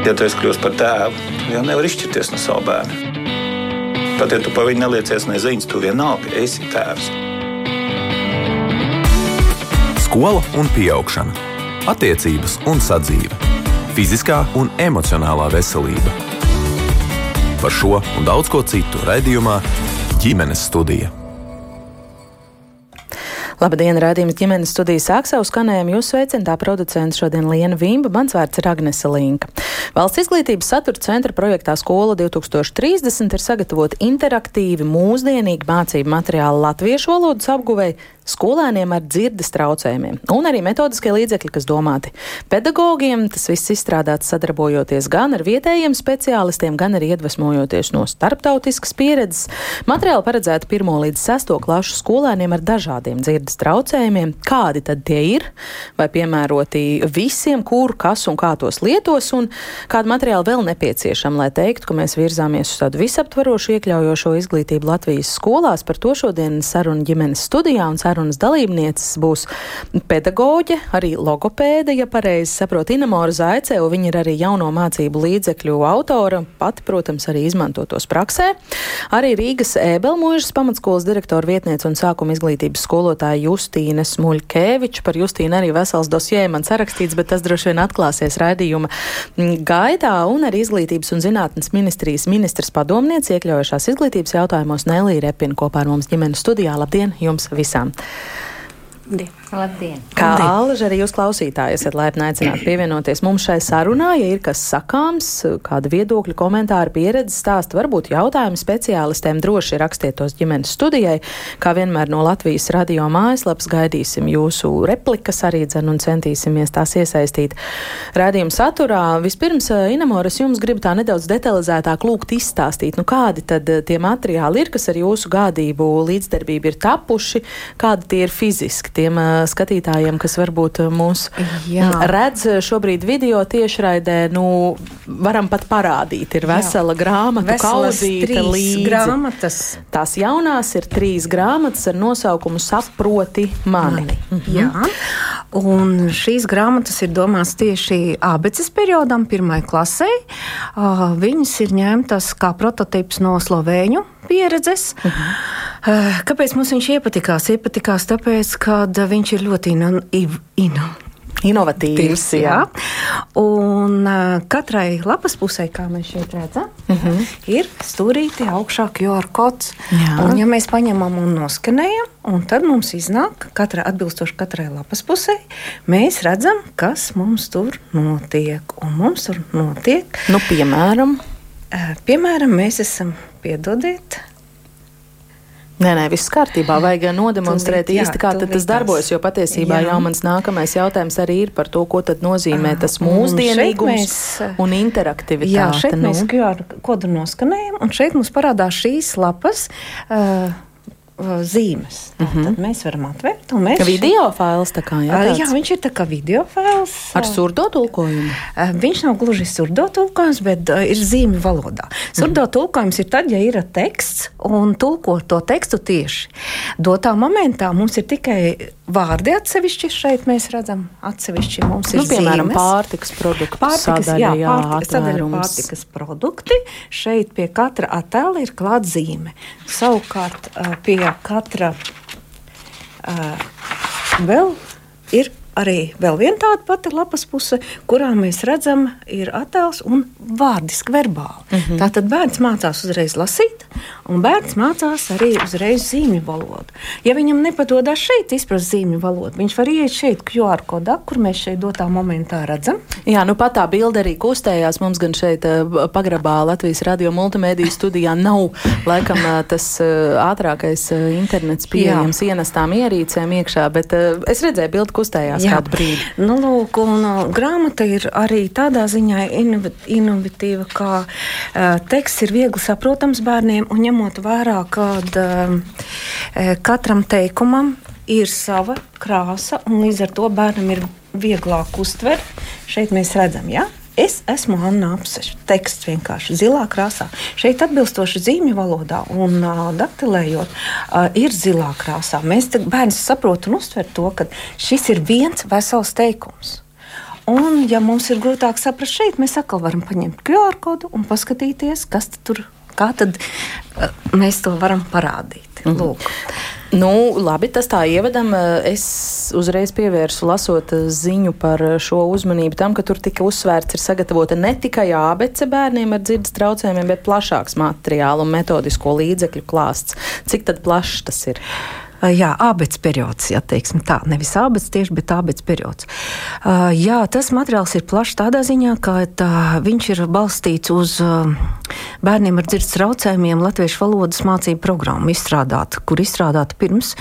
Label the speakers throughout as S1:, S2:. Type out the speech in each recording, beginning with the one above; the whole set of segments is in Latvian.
S1: Ja tu esi kļuvis par tēvu, jau nevar izšķirties no sava bērna. Pat ja tu pa viņu neliecies neziņas, tu vienalga esi tēvs.
S2: Skola un augšana, attiecības un sadzīve, fiziskā un emocionālā veselība. Par šo un daudz ko citu raidījumā ģimenes studija.
S3: Labdien, rādījums ģimenes studijas sāk savu skanējumu. Jūs sveicināta producenta šodien Liena Vimba, mans vārds ir Agnese Linka. Valsts izglītības satura centra projektā Skola 2030 ir sagatavot interaktīvi, mūsdienīgi mācību materiāli latviešu valodas apguvēji skolēniem ar dzirdes traucējumiem, un arī metodiskie līdzekļi, kas domāti pedagogiem. Tas viss izstrādāts sadarbojoties gan ar vietējiem speciālistiem, gan arī iedvesmojoties no starptautiskas pieredzes. Materiāli paredzēti 1 līdz 6 klašu skolēniem ar dažādiem dzirdes traucējumiem. Kādi tad tie ir? Vai piemēroti visiem, kur, kas un kā tos lietos, un kādu materiālu vēl nepieciešama, lai teiktu, ka mēs virzāmies uz tādu visaptvarošu, iekļaujošo izglītību Latvijas skolās. Par to šodien saruna ģimenes studijā un saruna sarunas dalībnieces būs pedagoģe, arī logopēde, ja pareizi saprotu, Inamora Zaicē, un viņa ir arī jauno mācību līdzekļu autora, pati, protams, arī izmanto tos praksē. Arī Rīgas Ēbelmuižas pamatskolas direktora vietniece un sākuma izglītības skolotāja Justīna Smuļkēviča. Par Justīnu arī vesels dosjē man sarakstīts, bet tas droši vien atklāsies raidījuma gaidā, un arī izglītības un zinātnes ministrijas ministrs padomniece iekļaujošās izglītības jautājumos Nelī Repina kopā ar mums ģimenes studijā. Labdien jums visām! あ。
S4: Labdien! Labdien.
S3: Kā Alža, arī jūs klausītāji esat laipni aicināti pievienoties mums šai sarunā, ja ir kas sakāms, kāda viedokļa, komentāra, pieredze stāsta, varbūt jautājumi speciālistiem droši rakstiet tos ģimenes studijai. Kā vienmēr no Latvijas radio mājaslapas gaidīsim jūsu replikas arī dzen un centīsimies tās iesaistīt rādījuma saturā. Vispirms, eh, Inamoras, jums gribu tā nedaudz detalizētāk lūgt izstāstīt, nu kādi tad eh, tie materiāli ir, kas ar jūsu gādību līdzdarbību ir tapuši, kādi tie ir fiziski. Tiem, skatītājiem, kas varbūt mūs Jā. redz šobrīd video tiešraidē, nu, varam pat parādīt. Ir vesela Jā. grāmata,
S4: kauzīta līdzi. Grāmatas.
S3: Tās jaunās ir trīs grāmatas ar nosaukumu Saproti mani. mani.
S4: Mhm. Jā. Un šīs grāmatas ir domāts tieši abeces periodam, pirmai klasē. Uh, viņas ir ņemtas kā prototyps no slovēņu pieredzes. -huh. uh, kāpēc mums viņš iepatikās? Iepatikās tāpēc, ka viņš ir ļoti ino, ino,
S3: Inovatīvs,
S4: jā. jā. Un uh, katrai lapas pusē, kā mēs šeit redzam, uh mhm. -huh. ir stūrīti augšā QR kods. Jā. Un, ja mēs paņemam un noskanējam, un tad mums iznāk, katra atbilstoši katrai lapas pusē, mēs redzam, kas mums tur notiek. Un mums tur notiek.
S3: Nu, piemēram,
S4: uh, piemēram mēs esam, piedodiet,
S3: Nē, nē, viss kārtībā. Vajag nodemonstrēt tūlīt, īsti, kā tas darbojas. Jo patiesībā jā. jau mans nākamais jautājums arī ir par to, ko tad nozīmē tas mūsdienīgums un, mēs, un interaktivitāte.
S4: Jā, šeit nu. mēs QR kodu noskanējam, un šeit mums parādās šīs lapas. Uh, zīmes. Mm -hmm. Tad mēs varam atvērt. Mēs...
S3: Video fails tā kā jā. Tāds.
S4: Jā, viņš ir tā kā video fails.
S3: Ar surdo tulkojumu?
S4: Viņš nav gluži surdo tulkojums, bet ir zīmju valodā. Surdo mm -hmm. tulkojums ir tad, ja ir teksts un tulko to tekstu tieši. Dotā momentā mums ir tikai vārdi atsevišķi šeit mēs redzam. Atsevišķi mums ir nu, piemēram zīmes.
S3: pārtikas produkti.
S4: Pārtikas, sadaļa, jā, pārtikas, sadaļa pārtikas produkti. Šeit pie katra attēla ir klāta zīme. Savukārt pie katra uh, vēl ir arī vēl viena tāda pati lapas puse, kurā mēs redzam, ir attēls un vārdiski verbāli. Mm -hmm. Tātad bērns mācās uzreiz lasīt, un bērns mācās arī uzreiz zīmju valodu. Ja viņam nepadodas šeit izprast zīmju valodu, viņš var iet šeit QR kodā, kur mēs šeit dotā momentā redzam.
S3: Jā, nu pat tā bilde arī kustējās. Mums gan šeit eh, pagrabā Latvijas radio multimediju studijā nav laikam eh, tas eh, ātrākais internets pieejams ienestām ierīcēm iekšā, bet es redzēju bildi kustējās
S4: Jā. Kādu brīdi. Nu, lūk, un, uh, grāmata ir arī tādā ziņā inovatīva, ka uh, teksts ir viegli saprotams bērniem un ņemot vērā, ka uh, katram teikumam ir sava krāsa, un līdz ar to bērnam ir vieglāk uztvert. Šeit mēs redzam, ja? Es esmu Anna Apseša. Teksts vienkārši zilā krāsā. Šeit atbilstoši zīmju valodā un uh, daktilējot, uh, ir zilā krāsā. Mēs bērns saprotam un uztver to, ka šis ir viens vesels teikums. Un, ja mums ir grūtāk saprast šeit, mēs atkal varam paņemt QR kodu un paskatīties, kas tur, kā tad mēs to varam parādīt. Mm -hmm. Lūk.
S3: Nu, labi, tas tā ievadam. Es uzreiz pievērsu lasot ziņu par šo uzmanību tam, ka tur tika uzsvērts, ir sagatavota ne tikai ABC bērniem ar dzirdes traucējumiem, bet plašāks materiālu un metodisko līdzekļu klāsts. Cik tad plašs tas ir?
S4: Jā, abets periods, ja teiksim tā, nevis abets tieši, bet abets periods. Jā, tas materiāls ir plašs tādā ziņā, ka tā, viņš ir balstīts uz bērniem ar dzirdes traucējumiem latviešu valodas mācību programmu izstrādāt, kur izstrādāta pirms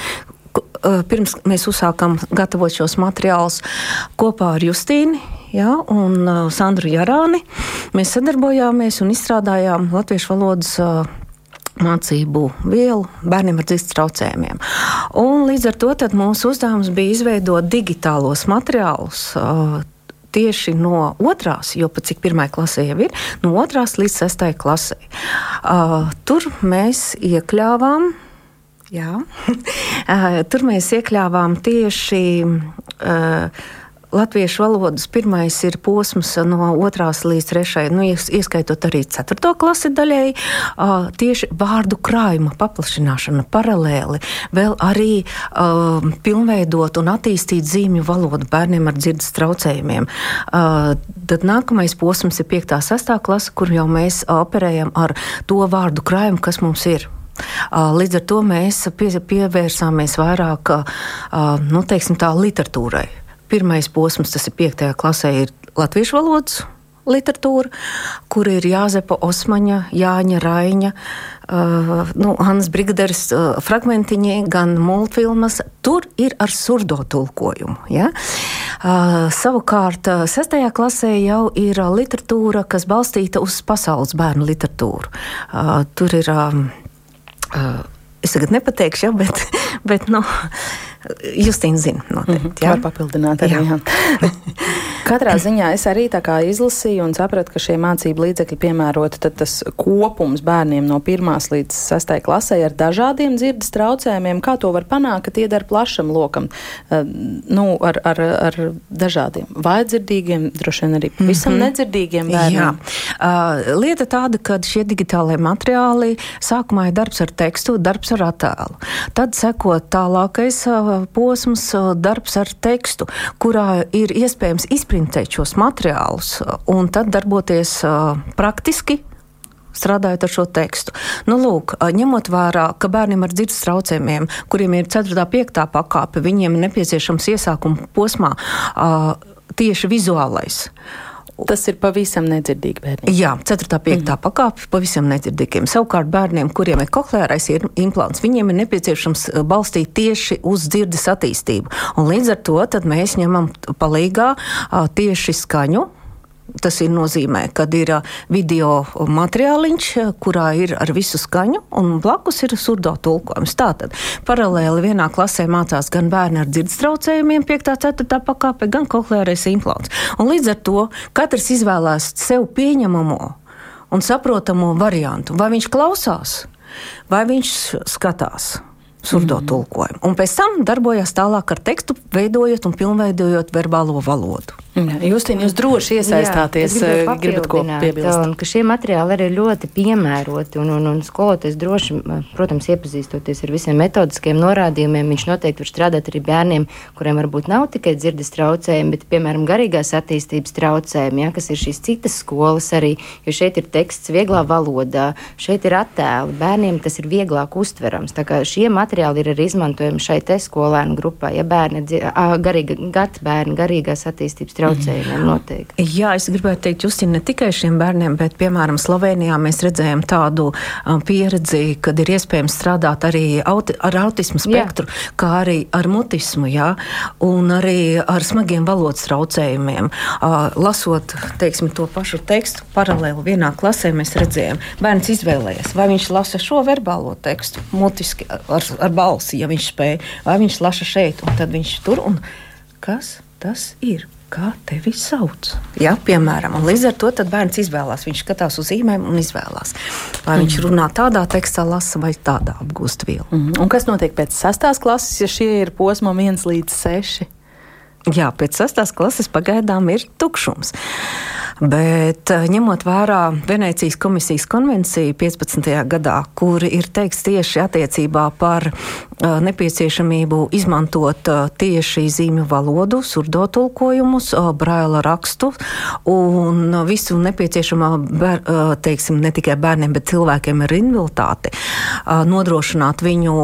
S4: pirms mēs uzsākām gatavot šos materiālus kopā ar Justīnu. Ja, un uh, Sandru Jarāni mēs sadarbojāmies un izstrādājām latviešu valodas uh, mācību vielu bērniem ar dzirdes traucējumiem. Un līdz ar to mūsu uzdevums bija izveidot digitālos materiālus. Uh, tieši no otrās, jo pat cik pirmā klasē jau ir, no otrās līdz sestai klasē. Uh, tur mēs iekļāvām. Jā, uh, tur mēs iekļāvām tieši uh, Latviešu valodas pirmais ir posms no otrās līdz trešajai, nu, ieskaitot arī ceturto klasi daļai, tieši vārdu krājuma paplašināšana paralēli, vēl arī uh, pilnveidot un attīstīt zīmju valodu bērniem ar dzirdes traucējumiem. Uh, tad nākamais posms ir 5. un 6. klase, kur jau mēs operējam ar to vārdu krājumu, kas mums ir. Līdz ar to mēs pie, pievērsāmies vairāk nu, teiksim, tā, literatūrai. Pirmais posms, tas ir 5. klasē, ir latviešu valodas literatūra, kur ir Jāzepa Osmaņa, Jāņa Raiņa, uh, nu, Hannes Brigaderis uh, fragmentiņi, gan multfilmas. Tur ir ar surdo tulkojumu. Ja? Uh, savukārt, uh, sestajā klasē jau ir uh, literatūra, kas balstīta uz pasaules bērnu literatūru. Uh, tur ir, um, uh, es tagad nepateikšu, ja, bet, bet nu, Justīna zina noteikti. -hmm,
S3: jā, var papildināt arī. Jā. Jā. Katrā ziņā es arī tā kā izlasīju un sapratu, ka šie mācību līdzekļi piemēroti tad tas kopums bērniem no 1 līdz 6 klasē ar dažādiem dzirdes traucējumiem. Kā to var panākt, ka tie der plašam lokam, uh, nu, ar, ar, ar dažādiem vājdzirdīgiem, droši vien arī visam mm -hmm. nedzirdīgiem bērniem? Jā.
S4: Uh, lieta tāda, ka šie digitālie materiāli sākumā ir darbs ar tekstu, darbs ar attēlu. Tad sekot tālākais uh, posms, uh, darbs ar tekstu, kurā ir iespējams izprintēt šos materiālus un tad darboties uh, praktiski strādājot ar šo tekstu. Nu, lūk, ņemot vērā, ka bērniem ar dzirdes traucējumiem, kuriem ir 4. un 5. pakāpe, viņiem ir nepieciešams iesākuma posmā uh, tieši vizuālais.
S3: Tas ir pavisam nedzirdīgi bērniem.
S4: Jā, 4. un 5. Mm. pakāpe pavisam nedzirdīgiem. Savukārt bērniem, kuriem ir koklērais implants, viņiem ir nepieciešams eh, balstīt tieši uz dzirdes attīstību. Un līdz ar to mēs ņemam palīgā tieši skaņu Tas ir nozīmē, ka ir video materiāliņš, kurā ir ar visu skaņu, un blakus ir surdo tulkojums. Tātad paralēli vienā klasē mācās gan bērni ar dzirdes traucējumiem, 5. un 4. pakāpe, gan koklērais implants. Un līdz ar to katrs izvēlās sev pieņemamo un saprotamo variantu. Vai viņš klausās, vai viņš skatās surdo mm. tulkojumu. Un pēc tam darbojas tālāk ar tekstu, veidojot un pilnveidojot verbālo valodu.
S3: Justīna, jūs droši iesaistāties,
S5: eh, gribat ko piebilst? Un, ka šie materiāli arī ir ļoti piemēroti, un, un, un skolotājs droši, protams, iepazīstoties ar visiem metodiskiem norādījumiem, viņš noteikti var strādāt arī bērniem, kuriem varbūt nav tikai dzirdes traucējumi, bet, piemēram, garīgās attīstības traucējumi, ja, kas ir šīs citas skolas arī, jo šeit ir teksts vieglā valodā, šeit ir attēli, bērniem tas ir vieglāk uztverams. Tā kā šie materiāli ir arī izmantojami šai te skolēnu grupā, ja bērni, garīga, gat bērni, garīgās attīstības traucējumi traucējumiem noteikti.
S4: Jā, es gribētu teikt, Justin, ne tikai šiem bērniem, bet, piemēram, Slovenijā mēs redzējām tādu um, pieredzi, kad ir iespējams strādāt arī auti, ar autismu spektru, jā. kā arī ar mutismu, jā, un arī ar smagiem valodas traucējumiem. Uh, lasot, teiksim, to pašu tekstu paralēli vienā klasē, mēs redzējām, bērns izvēlējies, vai viņš lasa šo verbālo tekstu mutiski ar, ar balsi, ja viņš spēja, vai viņš lasa šeit, un tad viņš tur, un kas tas ir? Kā tevi sauc. Ja, piemēram, un līdz ar to bērns izvēlās. Viņš skatās uz zīmēm un izvēlās. Vai mm. viņš mhm. runā tādā tekstā, lasa vai tādā apgūst vielu.
S3: Mm. Un kas notiek pēc sastās klases, ja šie ir posma 1 līdz 6?
S4: Jā, pēc sastās klases pagaidām ir tukšums. Bet eh, ņemot vērā Venecijas komisijas konvenciju 15. gadā, kur ir teikts tieši attiecībā par uh, nepieciešamību izmantot uh, tieši zīmju valodu, surdo tulkojumus, braila rakstu un visu nepieciešamā, ber, teiksim, ne tikai bērniem, bet cilvēkiem ar invaliditāti, nodrošināt viņu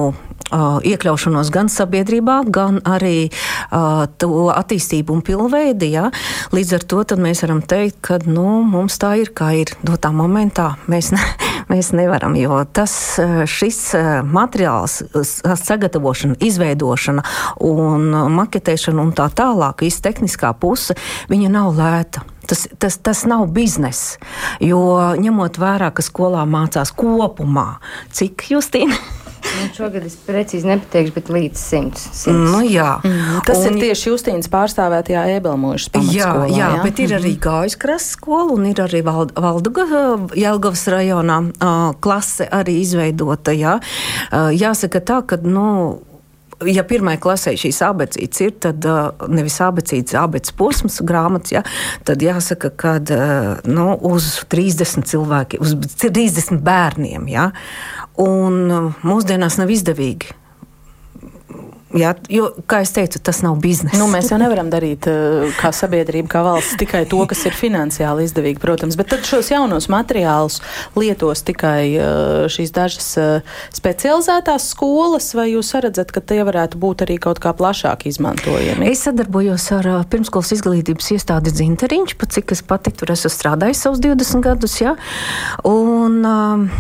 S4: iekļaušanos gan sabiedrībā, gan arī uh, to attīstību un pilnveidi. Ja? Līdz ar to mēs varam teikt, ka nu, mums tā ir, kā ir dotā momentā. Mēs, ne, mēs nevaram, jo tas, šis materiāls, sagatavošana, izveidošana un maketēšana un tā tālāk, viss tehniskā puse, viņa nav lēta. Tas, tas, tas nav bizness. Jo ņemot vērā, ka skolā mācās kopumā, cik justīna.
S5: Nu, šogad es precīzi nepateikšu, bet līdz 100.
S3: Nu, jā. mm, tas un, ir tieši Justīnas pārstāvētajā ebelmojušas pamatskolā.
S4: Jā, jā, jā, bet ir arī mhm. Gājas krasta skola un ir arī Vald, Valduga Jelgavas rajonā uh, klase arī izveidota. Jā. Uh, jāsaka tā, ka, nu, ja pirmajā klasē šīs abecītes ir, tad nevis abecītes, abecītes posms grāmatas, ja, tad jāsaka, ka nu, uz 30 cilvēkiem, uz 30 bērniem, ja, un mūsdienās nav izdevīgi Jā, jo, kā jau teicu, tas nav biznesa.
S3: Nu, mēs jau nevaram darīt eh, kā sabiedrība, kā valsts tikai to, kas ir finansiāli izdevīgi, protams. Bet tad šos jaunos materiālus lietos tikai eh, šīs dažas eh, specializētās skolas, vai jūs redzat, ka tie varētu būt arī kaut kā plašāk izmantojami?
S4: Es sadarbojos ar pirmskolas izglītības iestādi Zinteriņš, pat cik es pati tur esmu strādājis savus 20 gadus. Ja? Un,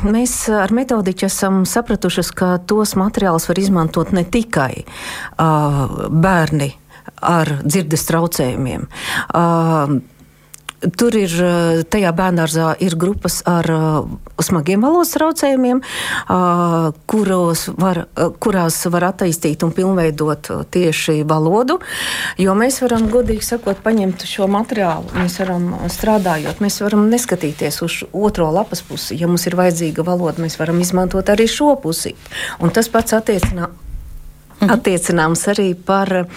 S4: mēs ar metodiķu esam sapratuši, ka tos materiālus var izmantot ne tikai bērni ar dzirdes traucējumiem. Uh, Tur ir tajā bērngārzā ir grupas ar uh, smagiem valodas traucējumiem, uh, var, uh, kurās var attīstīt un pilnveidot tieši valodu. Jo mēs varam, godīgi sakot, paņemt šo materiālu, mēs varam strādājot, mēs varam neskatīties uz otro lapas pusi. Ja mums ir vajadzīga valoda, mēs varam izmantot arī šo pusi. Un tas pats attiecinās Mhm. Attiecināms arī par uh,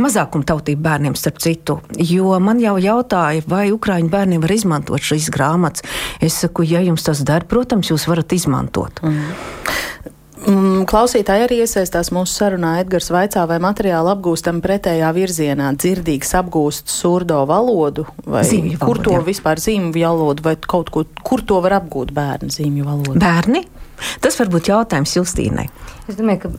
S4: mazākumtautību bērniem, starp citu. Jo man jau jautāja, vai Ukrāņu bērniem var izmantot šīs grāmatas. Es saku, ja jums tas der, protams, jūs varat izmantot.
S3: Mm. Mm, klausītāji arī iesaistās mūsu sarunā. Edgars vaicā, vai materiāli apgūstam pretējā virzienā. Dzirdīgs apgūst surdo valodu, vai zīmju kur valodu, to jā. vispār zīmju valodu, vai kaut ko, kur to var apgūt bērni zīmju valodu?
S4: Bērni? Tas var būt jautājums Justīnai.
S5: Es domāju, ka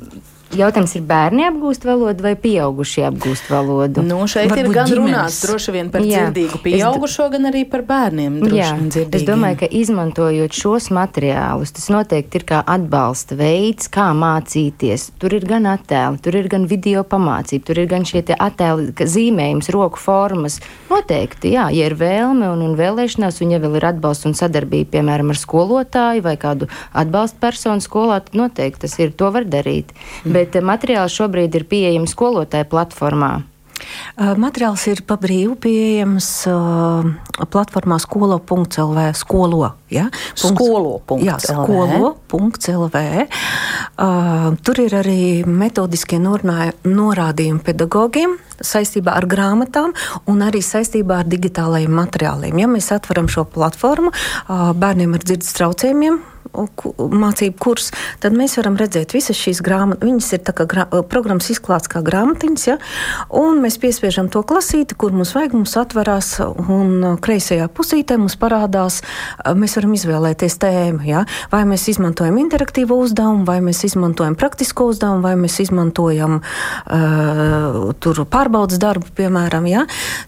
S5: Jautājums ir, bērni apgūst valodu vai pieaugušie apgūst valodu?
S3: Nu, šeit Varbūt ir gan ģimenes. runāts droši vien par Jā. dzirdīgu pieaugušo, es, gan arī par bērniem. Jā,
S5: es domāju, ka izmantojot šos materiālus, tas noteikti ir kā atbalsta veids, kā mācīties. Tur ir gan attēli, tur ir gan video pamācība, tur ir gan šie attēli, zīmējums, roku formas. Noteikti, jā, ja ir vēlme un, un vēlēšanās, un ja vēl ir atbalsts un sadarbība, piemēram, ar skolotāju vai kādu atbalsta personu skolā, tad noteikti tas ir, to var darīt. Mm bet eh, materiāls šobrīd ir pieejams skolotāju platformā.
S4: Uh, materiāls ir pa brīvu pieejams uh, platformā skolo.lv. Skolo, ja?
S3: skolo.lv. Jā,
S4: skolo.lv. Uh, tur ir arī metodiskie norādījumi pedagogiem saistībā ar grāmatām un arī saistībā ar digitālajiem materiāliem. Ja mēs atveram šo platformu uh, bērniem ar dzirdes traucējumiem, mācību kurs, tad mēs varam redzēt visas šīs grāmatas. Viņas ir kā grā, programmas izklāts kā grāmatiņas, ja? un mēs piespiežam to klasīti, kur mums vajag, mums atverās, un kreisajā pusītē mums parādās, mēs varam izvēlēties tēmu. Ja? Vai mēs izmantojam interaktīvo uzdevumu, vai mēs izmantojam praktisko uzdevumu, vai mēs izmantojam uh, pārbaudas darbu, piemēram. Ja?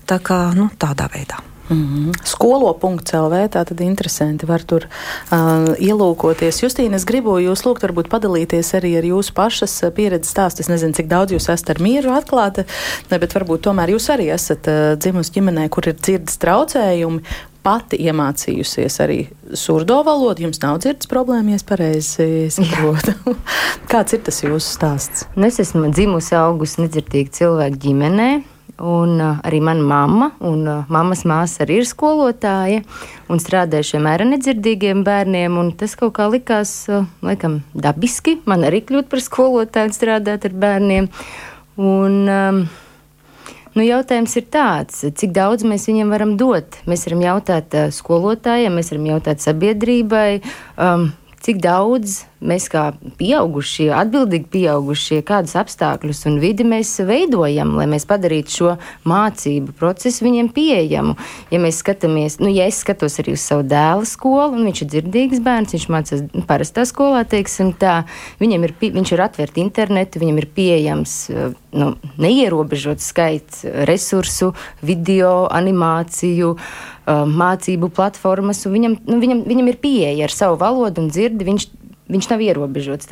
S4: Tā kā nu, tādā veidā.
S3: Mm -hmm. Skolo.CLV tā tad interesanti var tur uh, ielūkoties. Justīna, es gribu jūs lūgt varbūt padalīties arī ar jūsu pašas pieredzes stāstu. Es nezinu, cik daudz jūs esat ar mieru atklāta, ne, bet varbūt tomēr jūs arī esat uh, dzimusi ģimenē, kur ir dzirdes traucējumi. Pati iemācījusies arī surdo valodu. Jums nav dzirdes problēma, ja es pareizi saprotu. Kāds ir tas jūsu stāsts?
S5: Nu, es esmu dzimusi augusi nedzirdīga cilvēka ģimenē. Un uh, arī mana mamma un uh, mammas māsa arī ir skolotāja un strādāja šiem nedzirdīgiem bērniem. Tas kaut kā likās, uh, laikam, dabiski man arī kļūt par skolotāju un strādāt ar bērniem. Un, um, Nu, jautājums ir tāds, cik daudz mēs viņiem varam dot. Mēs varam jautāt uh, skolotājiem, mēs varam jautāt sabiedrībai. Um, cik daudz mēs, kā pieaugušie, atbildīgi pieaugušie, kādus apstākļus un vidi mēs veidojam, lai mēs padarītu šo mācību procesu viņiem pieejamu. Ja mēs skatāmies, nu, ja es skatos arī uz savu dēlu skolu, un viņš ir dzirdīgs bērns, viņš mācās parastā skolā, teiksim tā, viņam ir, viņš ir atvērts internetu, viņam ir pieejams nu, neierobežots skaits resursu, video, animāciju. Uh, mācību platformas, un viņam, nu, viņam, viņam ir pieeja ar savu valodu un dzirdi. Viņš viņš nav ierobežots.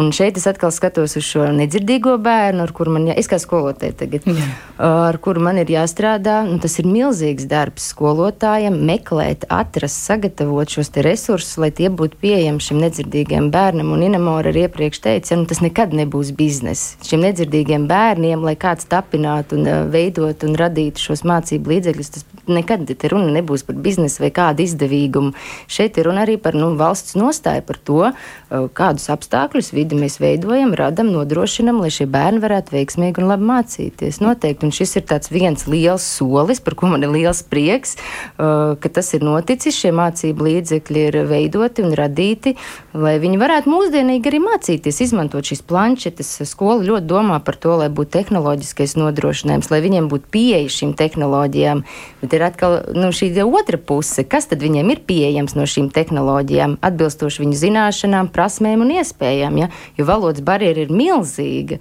S5: Un šeit es atkal skatos uz šo nedzirdīgo bērnu, ar kuru man, jā, es kā skolotāja tagad, jā. ar kuru man ir jāstrādā. Tas ir milzīgs darbs skolotājiem meklēt, atrast, sagatavot šos resursus, lai tie būtu pieejami šim nedzirdīgiem bērnam. Un Inamora arī iepriekš teica, ka nu, tas nekad nebūs bizness. Šiem nedzirdīgiem bērniem, lai kāds tapinātu un uh, veidot un radītu šos mācību līdzekļus, tas nekad te runa nebūs par biznesu vai kādu izdevīgumu. Šeit ir runa arī par nu, valsts nostāju par to, uh, kādus apstākļus vidi mēs veidojam, radam, nodrošinam, lai šie bērni varētu veiksmīgi un labi mācīties. Noteikti, un šis ir tāds viens liels solis, par ko man ir liels prieks, uh, ka tas ir noticis. Šie mācību līdzekļi ir veidoti un radīti, lai viņi varētu mūsdienīgi arī mācīties, izmantot šīs planšetes. Skola ļoti domā par to, lai būtu tehnoloģiskais nodrošinājums, lai viņiem būtu pieeja šīm tehnoloģijām. Bet ir atkal nu, šī otra puse, kas tad viņiem ir pieejams no šīm tehnoloģijām, atbilstoši viņu zināšanām, prasmēm un iespējām. Ja? Jo valodas barjera ir milzīga.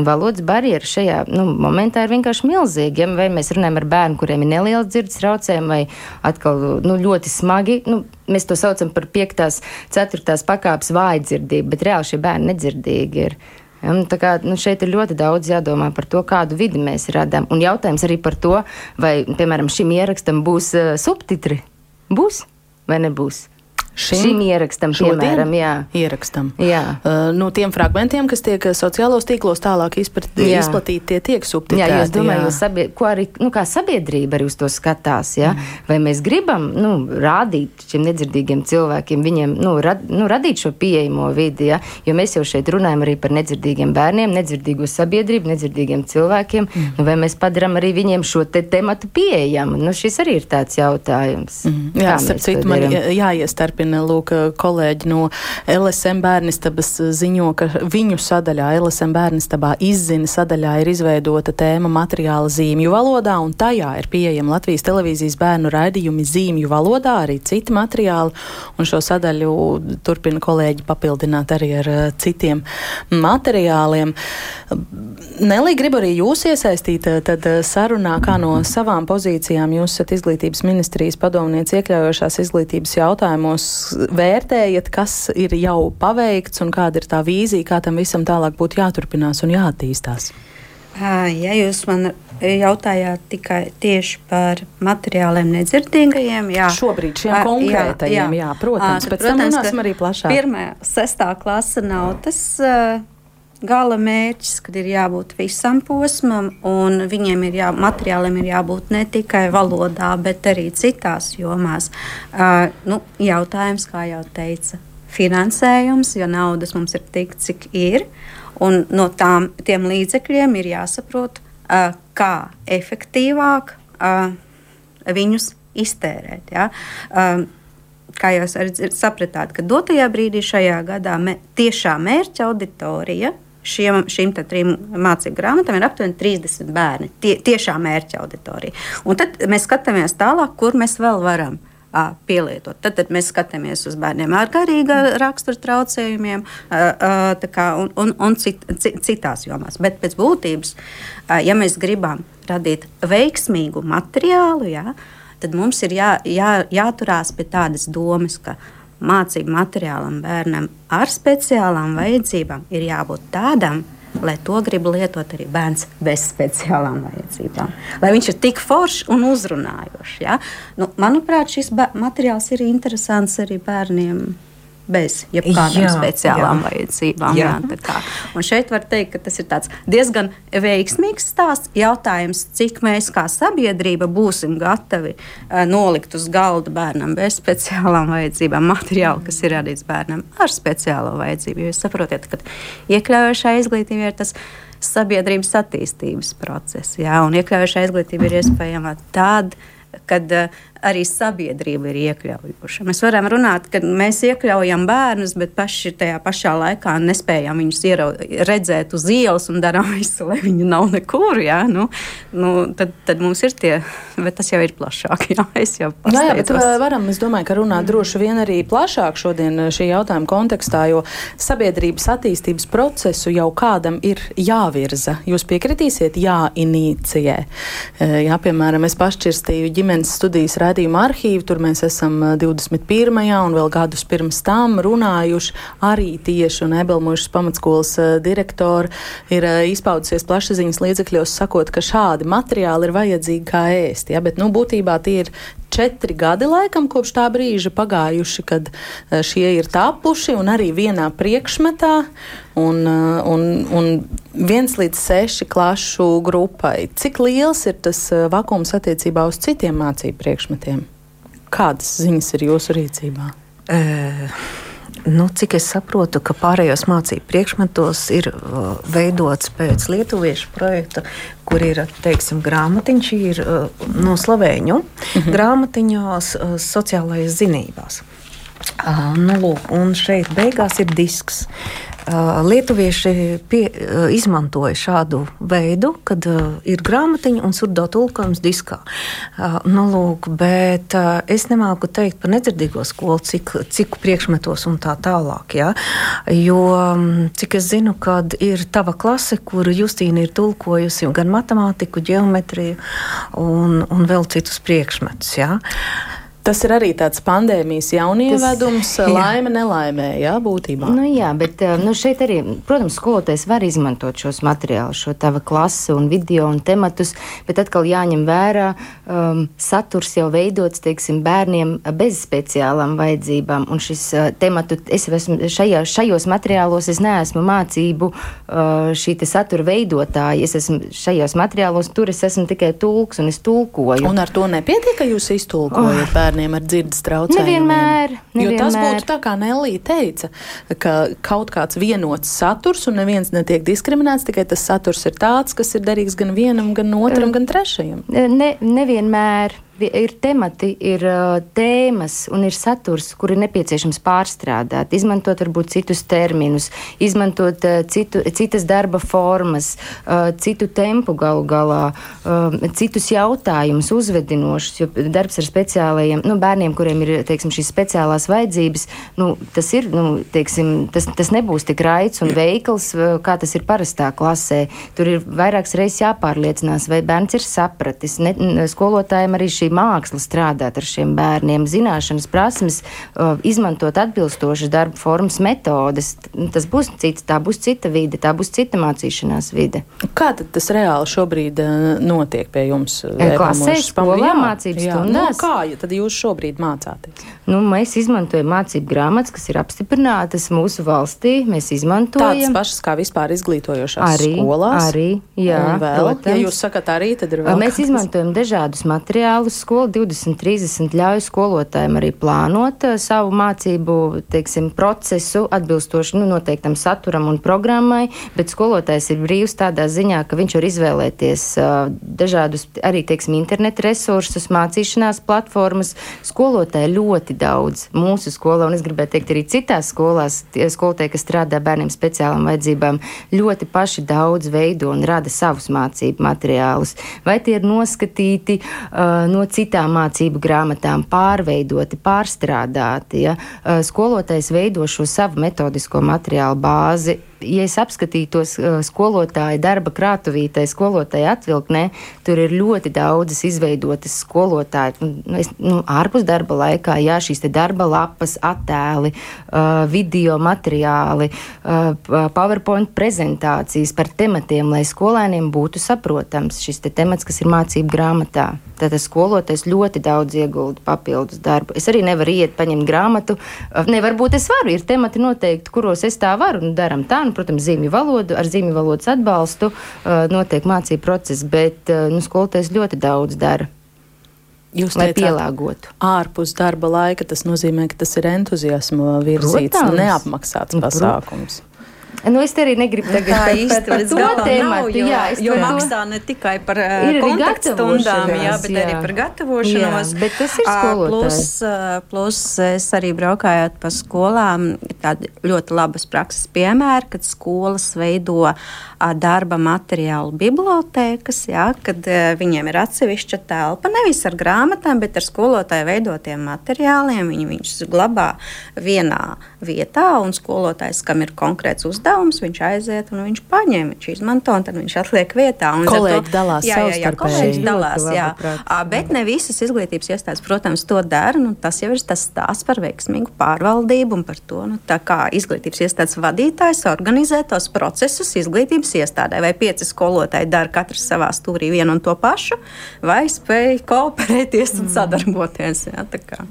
S5: Valodas barjera šajā nu, momentā ir vienkārši milzīga. Ja? Vai mēs runājam ar bērnu, kuriem ir neliels dzirdes traucējumi, vai atkal nu, ļoti smagi. Nu, mēs to saucam par 5. un 4. pakāpes vājdzirdību, bet reāli šie bērni nedzirdīgi ir. Ja, nu, kā, nu, šeit ir ļoti daudz jādomā par to, kādu vidi mēs radām. Un jautājums arī par to, vai, piemēram, šim ierakstam būs uh, subtitri. Būs vai nebūs? Šim, šim ierakstam, piemēram, jā.
S3: Ierakstam. Jā. Uh, no tiem fragmentiem, kas tiek sociālos tīklos tālāk izplatīti, tie tiek subtitrēti.
S5: Jā, es domāju, jā. Sabie, ko arī, nu, sabiedrība arī uz to skatās, jā. Mm. Vai mēs gribam, nu, rādīt šiem nedzirdīgiem cilvēkiem, viņiem, nu, rad, nu radīt šo pieejamo vidi, jā, jo mēs jau šeit runājam arī par nedzirdīgiem bērniem, nedzirdīgo sabiedrību, nedzirdīgiem cilvēkiem, mm. nu, vai mēs padaram arī viņiem šo te tematu pieejamu, nu, šis arī ir tāds jautājums.
S3: Mm. Jā, starp citu, man jāiestarpina Turpina lūk, kolēģi no LSM bērnistabas ziņo, ka viņu sadaļā, LSM bērnistabā izzina sadaļā ir izveidota tēma materiāla zīmju valodā, un tajā ir pieejama Latvijas televīzijas bērnu raidījumi zīmju valodā, arī citi materiāli, un šo sadaļu turpina kolēģi papildināt arī ar uh, citiem materiāliem. Nelī, gribu arī jūs iesaistīt tad sarunā, kā no savām pozīcijām jūs esat izglītības ministrijas padomniece iekļaujošās izglītības jautājumos vērtējat, kas ir jau paveikts un kāda ir tā vīzija, kā tam visam tālāk būtu jāturpinās un jāattīstās?
S6: Ja jūs man jautājāt tikai tieši par materiāliem nedzirdīgajiem, jā,
S3: šobrīd šiem konkrētajiem, jā, jā, protams,
S6: pēc protams, tam runāsim arī plašāk. Pirmā, sestā klasa nav tas. Uh, gala mērķis, kad ir jābūt visam posmam, un viņiem ir jā, materiāliem ir jābūt ne tikai valodā, bet arī citās jomās. Uh, nu, jautājums, kā jau teica, finansējums, jo naudas mums ir tik, cik ir, un no tām, tiem līdzekļiem ir jāsaprot, uh, kā efektīvāk uh, viņus iztērēt. Ja? Uh, kā jūs arī sapratāt, ka dotajā brīdī šajā gadā me, tiešā mērķa auditorija šiem, šīm trim mācību grāmatām ir aptuveni 30 bērni. Tie, tiešā mērķa auditorija. Un tad mēs skatāmies tālāk, kur mēs vēl varam. A, pielietot. Tad, tad mēs skatāmies uz bērniem ar garīga rakstura traucējumiem a, a, kā, un, un, un cit, cit, citās jomās. Bet pēc būtības, ja mēs gribam radīt veiksmīgu materiālu, jā, tad mums ir jā, jā, jāturās pie tādas domas, ka mācību materiālam bērnam ar speciālām vajadzībām ir jābūt tādam, lai to grib lietot arī bērns bez speciālām vajadzībām. Lai viņš ir tik foršs un uzrunājošs. Ja? Nu, manuprāt, šis materiāls ir interesants arī bērniem bez jebkādām jā, speciālām jā. vajadzībām. Jā. Jā, un šeit var teikt, ka tas ir diezgan veiksmīgs stāsts. Jautājums, cik mēs kā sabiedrība būsim gatavi uh, nolikt uz galda bērnam bez speciālām vajadzībām materiālu, kas ir radīts bērnam ar speciālo vajadzību. Jūs saprotat, ka iekļaujošā izglītība ir tas sabiedrības attīstības procesu. Jā, un iekļaujoša izglītība ir iespējama tad, kad uh, arī sabiedrība ir iekļaujoša. Mēs varam runāt, ka mēs iekļaujam bērnus, bet paši tajā pašā laikā nespējam viņus ierau, redzēt uz ielas un darām visu, lai viņi nav nekur. Jā, nu, nu, tad, tad mums ir tie, bet tas jau ir plašāk. Jā, es jau
S3: pasteicos. Jā, bet varam, es domāju, ka runāt droši vien arī plašāk šodien šī jautājuma kontekstā, jo sabiedrības attīstības procesu jau kādam ir jāvirza. Jūs piekritīsiet, jāinicijē. Jā, piemēram, es pašķirstīju ģimenes studijas raidījuma arhīvu. Tur mēs esam 21. un vēl gadus pirms tam runājuši arī tieši un Ebelmušas pamatskolas direktori ir izpaudusies plašsaziņas līdzekļos, sakot, ka šādi materiāli ir vajadzīgi kā ēst. Ja? Bet, nu, būtībā tie ir četri gadi laikam kopš tā brīža pagājuši, kad šie ir tapuši un arī vienā priekšmetā un, un, un viens līdz seši klašu grupai. Cik liels ir tas vakums attiecībā uz citiem mācību priekšmetiem? Kādas ziņas ir jūsu rīcībā? Uh.
S4: Nu, cik es saprotu, ka pārējos mācību priekšmetos ir uh, veidots pēc lietuviešu projekta, kur ir teiksim, grāmatiņš, ir uh, no slavēņu mm -hmm. grāmatiņās, uh, sociālajās zinībās. Uh, nu, lūk, un šeit beigās ir disks. Lietuvieši pie, izmantoja šādu veidu, kad ir grāmatiņa un surdo tulkojums diskā. Nu, lūk, bet es nemāku teikt par nedzirdīgo skolu, cik, cik priekšmetos un tā tālāk. Ja? Jo cik es zinu, kad ir tava klase, kur Justīna ir tulkojusi gan matemātiku, geometriju un, un vēl citus priekšmetus. Ja?
S3: Tas ir arī tāds pandēmijas jaunievedums, Tas, laime, nelaimē, jā, būtībā.
S5: Nu, jā, bet eh, nu, šeit arī, protams, skolotājs var izmantot šos materiālus, šo tava klasi un video un tematus, bet atkal jāņem vērā, um, saturs jau veidots, teiksim, bērniem bez speciālām vajadzībām, un šis uh, tematu, es esmu šajā, šajos materiālos, es neesmu mācību uh, šī te satura veidotāja, es esmu šajos materiālos, tur es esmu tikai tulks un es tulkoju.
S3: Un ar to nepietiek, ka jūs iztulkojat oh. bērnu? Bērniem ar dzirdes traucējumiem.
S5: Nevienmēr. nevienmēr.
S3: Jo tas būtu tā, kā Nelija teica, ka kaut kāds vienots saturs un neviens netiek diskriminēts, tikai tas saturs ir tāds, kas ir derīgs gan vienam, gan otram, gan trešajam.
S5: Ne, nevienmēr ir temati, ir tēmas un ir saturs, kur ir nepieciešams pārstrādāt, izmantot varbūt citus terminus, izmantot citu, citas darba formas, citu tempu galu galā, citus jautājumus uzvedinošus, jo darbs ar speciālajiem nu, bērniem, kuriem ir teiksim, šīs speciālās vajadzības, nu, tas, ir, nu, teiksim, tas, tas nebūs tik raids un veikls, kā tas ir parastā klasē. Tur ir vairākas reizes jāpārliecinās, vai bērns ir sapratis. Ne, skolotājiem arī šī māksla strādāt ar šiem bērniem, zināšanas, prasmes, izmantot atbilstošas darba formas, metodes. Tas būs cits, tā būs cita vide, tā būs cita mācīšanās vide.
S3: Kā tas reāli šobrīd notiek pie jums?
S5: Klasē, skolā, mācības stundās.
S3: Nu, kā ja tad jūs šobrīd mācāties?
S5: Nu, mēs izmantojam mācību grāmatas, kas ir apstiprinātas mūsu valstī. Mēs izmantojam
S3: tādas pašas kā vispār izglītojošās arī, skolās.
S5: Arī, jā,
S3: vēl, protams. ja jūs sakat arī, tad ir vēl.
S5: Mēs izmantojam dažādus materiālus, skola 2030 ļauj skolotājiem arī plānot uh, savu mācību teiksim, procesu atbilstoši nu, noteiktam saturam un programmai, bet skolotājs ir brīvs tādā ziņā, ka viņš var izvēlēties uh, dažādus arī teiksim, internetu resursus, mācīšanās platformas. Skolotāji ļoti daudz mūsu skolā, un es gribētu teikt arī citās skolās, skolotāji, kas strādā bērniem speciālām vajadzībām, ļoti paši daudz veido un rada savus mācību materiālus. Vai tie ir noskatīti uh, no citām mācību grāmatām, pārveidoti, pārstrādāti. Ja? Skolotājs veido šo savu metodisko materiālu bāzi ja es apskatītos uh, skolotāju darba krātuvītē, skolotāju atvilknē, tur ir ļoti daudzas izveidotas skolotāju, nu, es, nu, ārpus darba laikā, jā, šīs te darba lapas, attēli, uh, video materiāli, uh, PowerPoint prezentācijas par tematiem, lai skolēniem būtu saprotams šis te temats, kas ir mācību grāmatā. Tātad skolotājs ļoti daudz iegulda papildus darbu. Es arī nevaru iet, paņemt grāmatu. Uh, ne, varbūt es varu, ir temati noteikti, kuros es tā varu, un daram tā, nu, protams, zīmju valodu, ar zīmju valodas atbalstu uh, notiek mācību process, bet uh, nu, skolotājs ļoti daudz dara. Jūs teicāt, pielāgotu.
S3: Ārpus darba laika tas nozīmē, ka tas ir entuziasma virzīts, Protams. neapmaksāts pasākums.
S5: Nu, es arī negribu tagad
S4: tā īsti
S5: par, par to tēmatu,
S4: jo,
S5: jā,
S4: jo maksā ne tikai par kontaktstundām, jā, bet jā. arī par gatavošanos.
S5: Jā, bet tas ir skolotājs.
S6: Plus, plus es arī braukājot pa skolām, ir tādi ļoti labas prakses piemēri, kad skolas veido darba materiālu bibliotēkas, jā, kad viņiem ir atsevišķa telpa, nevis ar grāmatām, bet ar skolotāju veidotiem materiāliem. Viņi viņus glabā vienā vietā, un skolotājs, kam ir konkrēts uzdevums, viņš aiziet un viņš paņem, viņš izmanto, un tad viņš atliek vietā. Un
S3: kolēģi to, dalās
S6: jā, jā, jā, kolēģi dalās, jā.
S5: Prāts,
S6: bet ne visas izglītības iestādes, protams, to dara. Nu, tas jau ir tas stāsts par veiksmīgu pārvaldību un par to, nu, kā izglītības iestādes vadītājs organizē tos procesus izglītības iestādē. Vai pieci skolotāji dara katrs savā stūrī vienu un to pašu, vai spēj kooperēties un mm. sadarboties. Jā,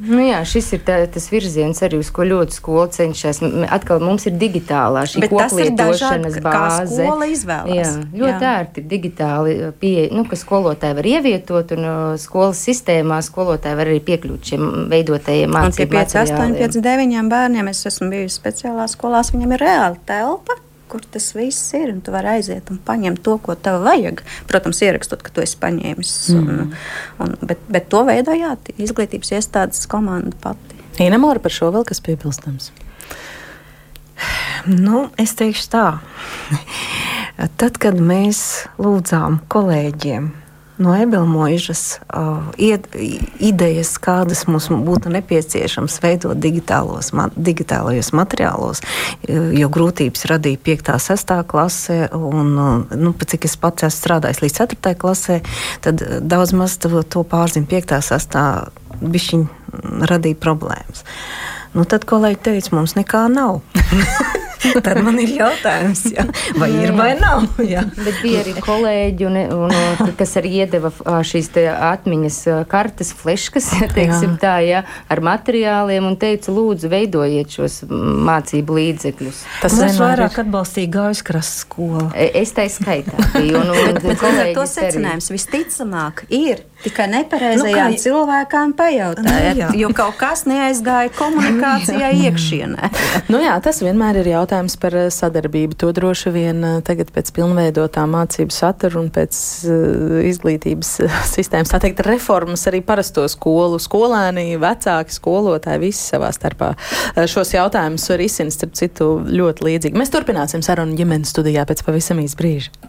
S5: nu, jā, šis ir tā, tas virziens arī, uz ko ļoti skola cenšas. Atkal mums ir digitālā šī koplietošanas bāze.
S6: Skola izvēlas. Jā,
S5: ļoti jā. ērti digitāli pieeja, nu, ka skolotāji var ievietot un uh, skolas sistēmā skolotāji var arī piekļūt šiem veidotajiem mācību
S6: materiāliem. 5, 8, 5, 9 bērniem es esmu bijusi speciālās skolās, viņam ir reāli telpa kur tas viss ir. Tu vari aiziet un paņemt to, ko tev vajag. Protams, ierakstot, ka tu esi paņēmis. Mm. Un, un, bet, bet to veidoja izglītības iestādes komanda pati.
S3: Ina Mora par šo vēl kas piebilstams?
S4: Nu, es teikšu tā. Tad, kad mēs lūdzām kolēģiem no Ebelmožas uh, idejas, kādas mums būtu nepieciešams veidot digitālos, ma digitālajos materiālos, jo grūtības radīja 5. un 6. klasē, un nu, cik es pats esmu strādājis līdz 4. klasē, tad daudz maz to, to pārziņu 5. un 6. bišķiņu radīja problēmas. Nu, tad kolēģi teica, mums nekā nav. Tad man ir jautājums, jā, vai ir vai nav. Jā.
S5: Bet bija arī kolēģi, un, un, kas arī iedeva šīs atmiņas kartes, fleškas, teiksim, jā. tā, jā, ar materiāliem un teica, lūdzu, veidojiet šos mācību līdzekļus.
S4: Tas Mums vairāk ir... atbalstīja Gaujas krasta skola.
S5: E, es tā skaitā biju. Un, un,
S6: bet, bet to secinājums visticamāk ir tikai nepareizajām nu, kā... cilvēkām pajautājot, nu, jo kaut kas neaizgāja komunikācijā iekšienē.
S3: nu jā, tas vienmēr ir jautājums jautājums par eh, sadarbību. To droši vien eh, tagad pēc pilnveidotā mācību satura un pēc uh, izglītības sistēmas, tā teikt, reformas arī parasto skolu skolēni, vecāki, skolotāji, visi savā starpā šos jautājumus risina, starp citu, ļoti līdzīgi. Mēs turpināsim sarunu ģimenes studijā pēc pavisam īsa brīža.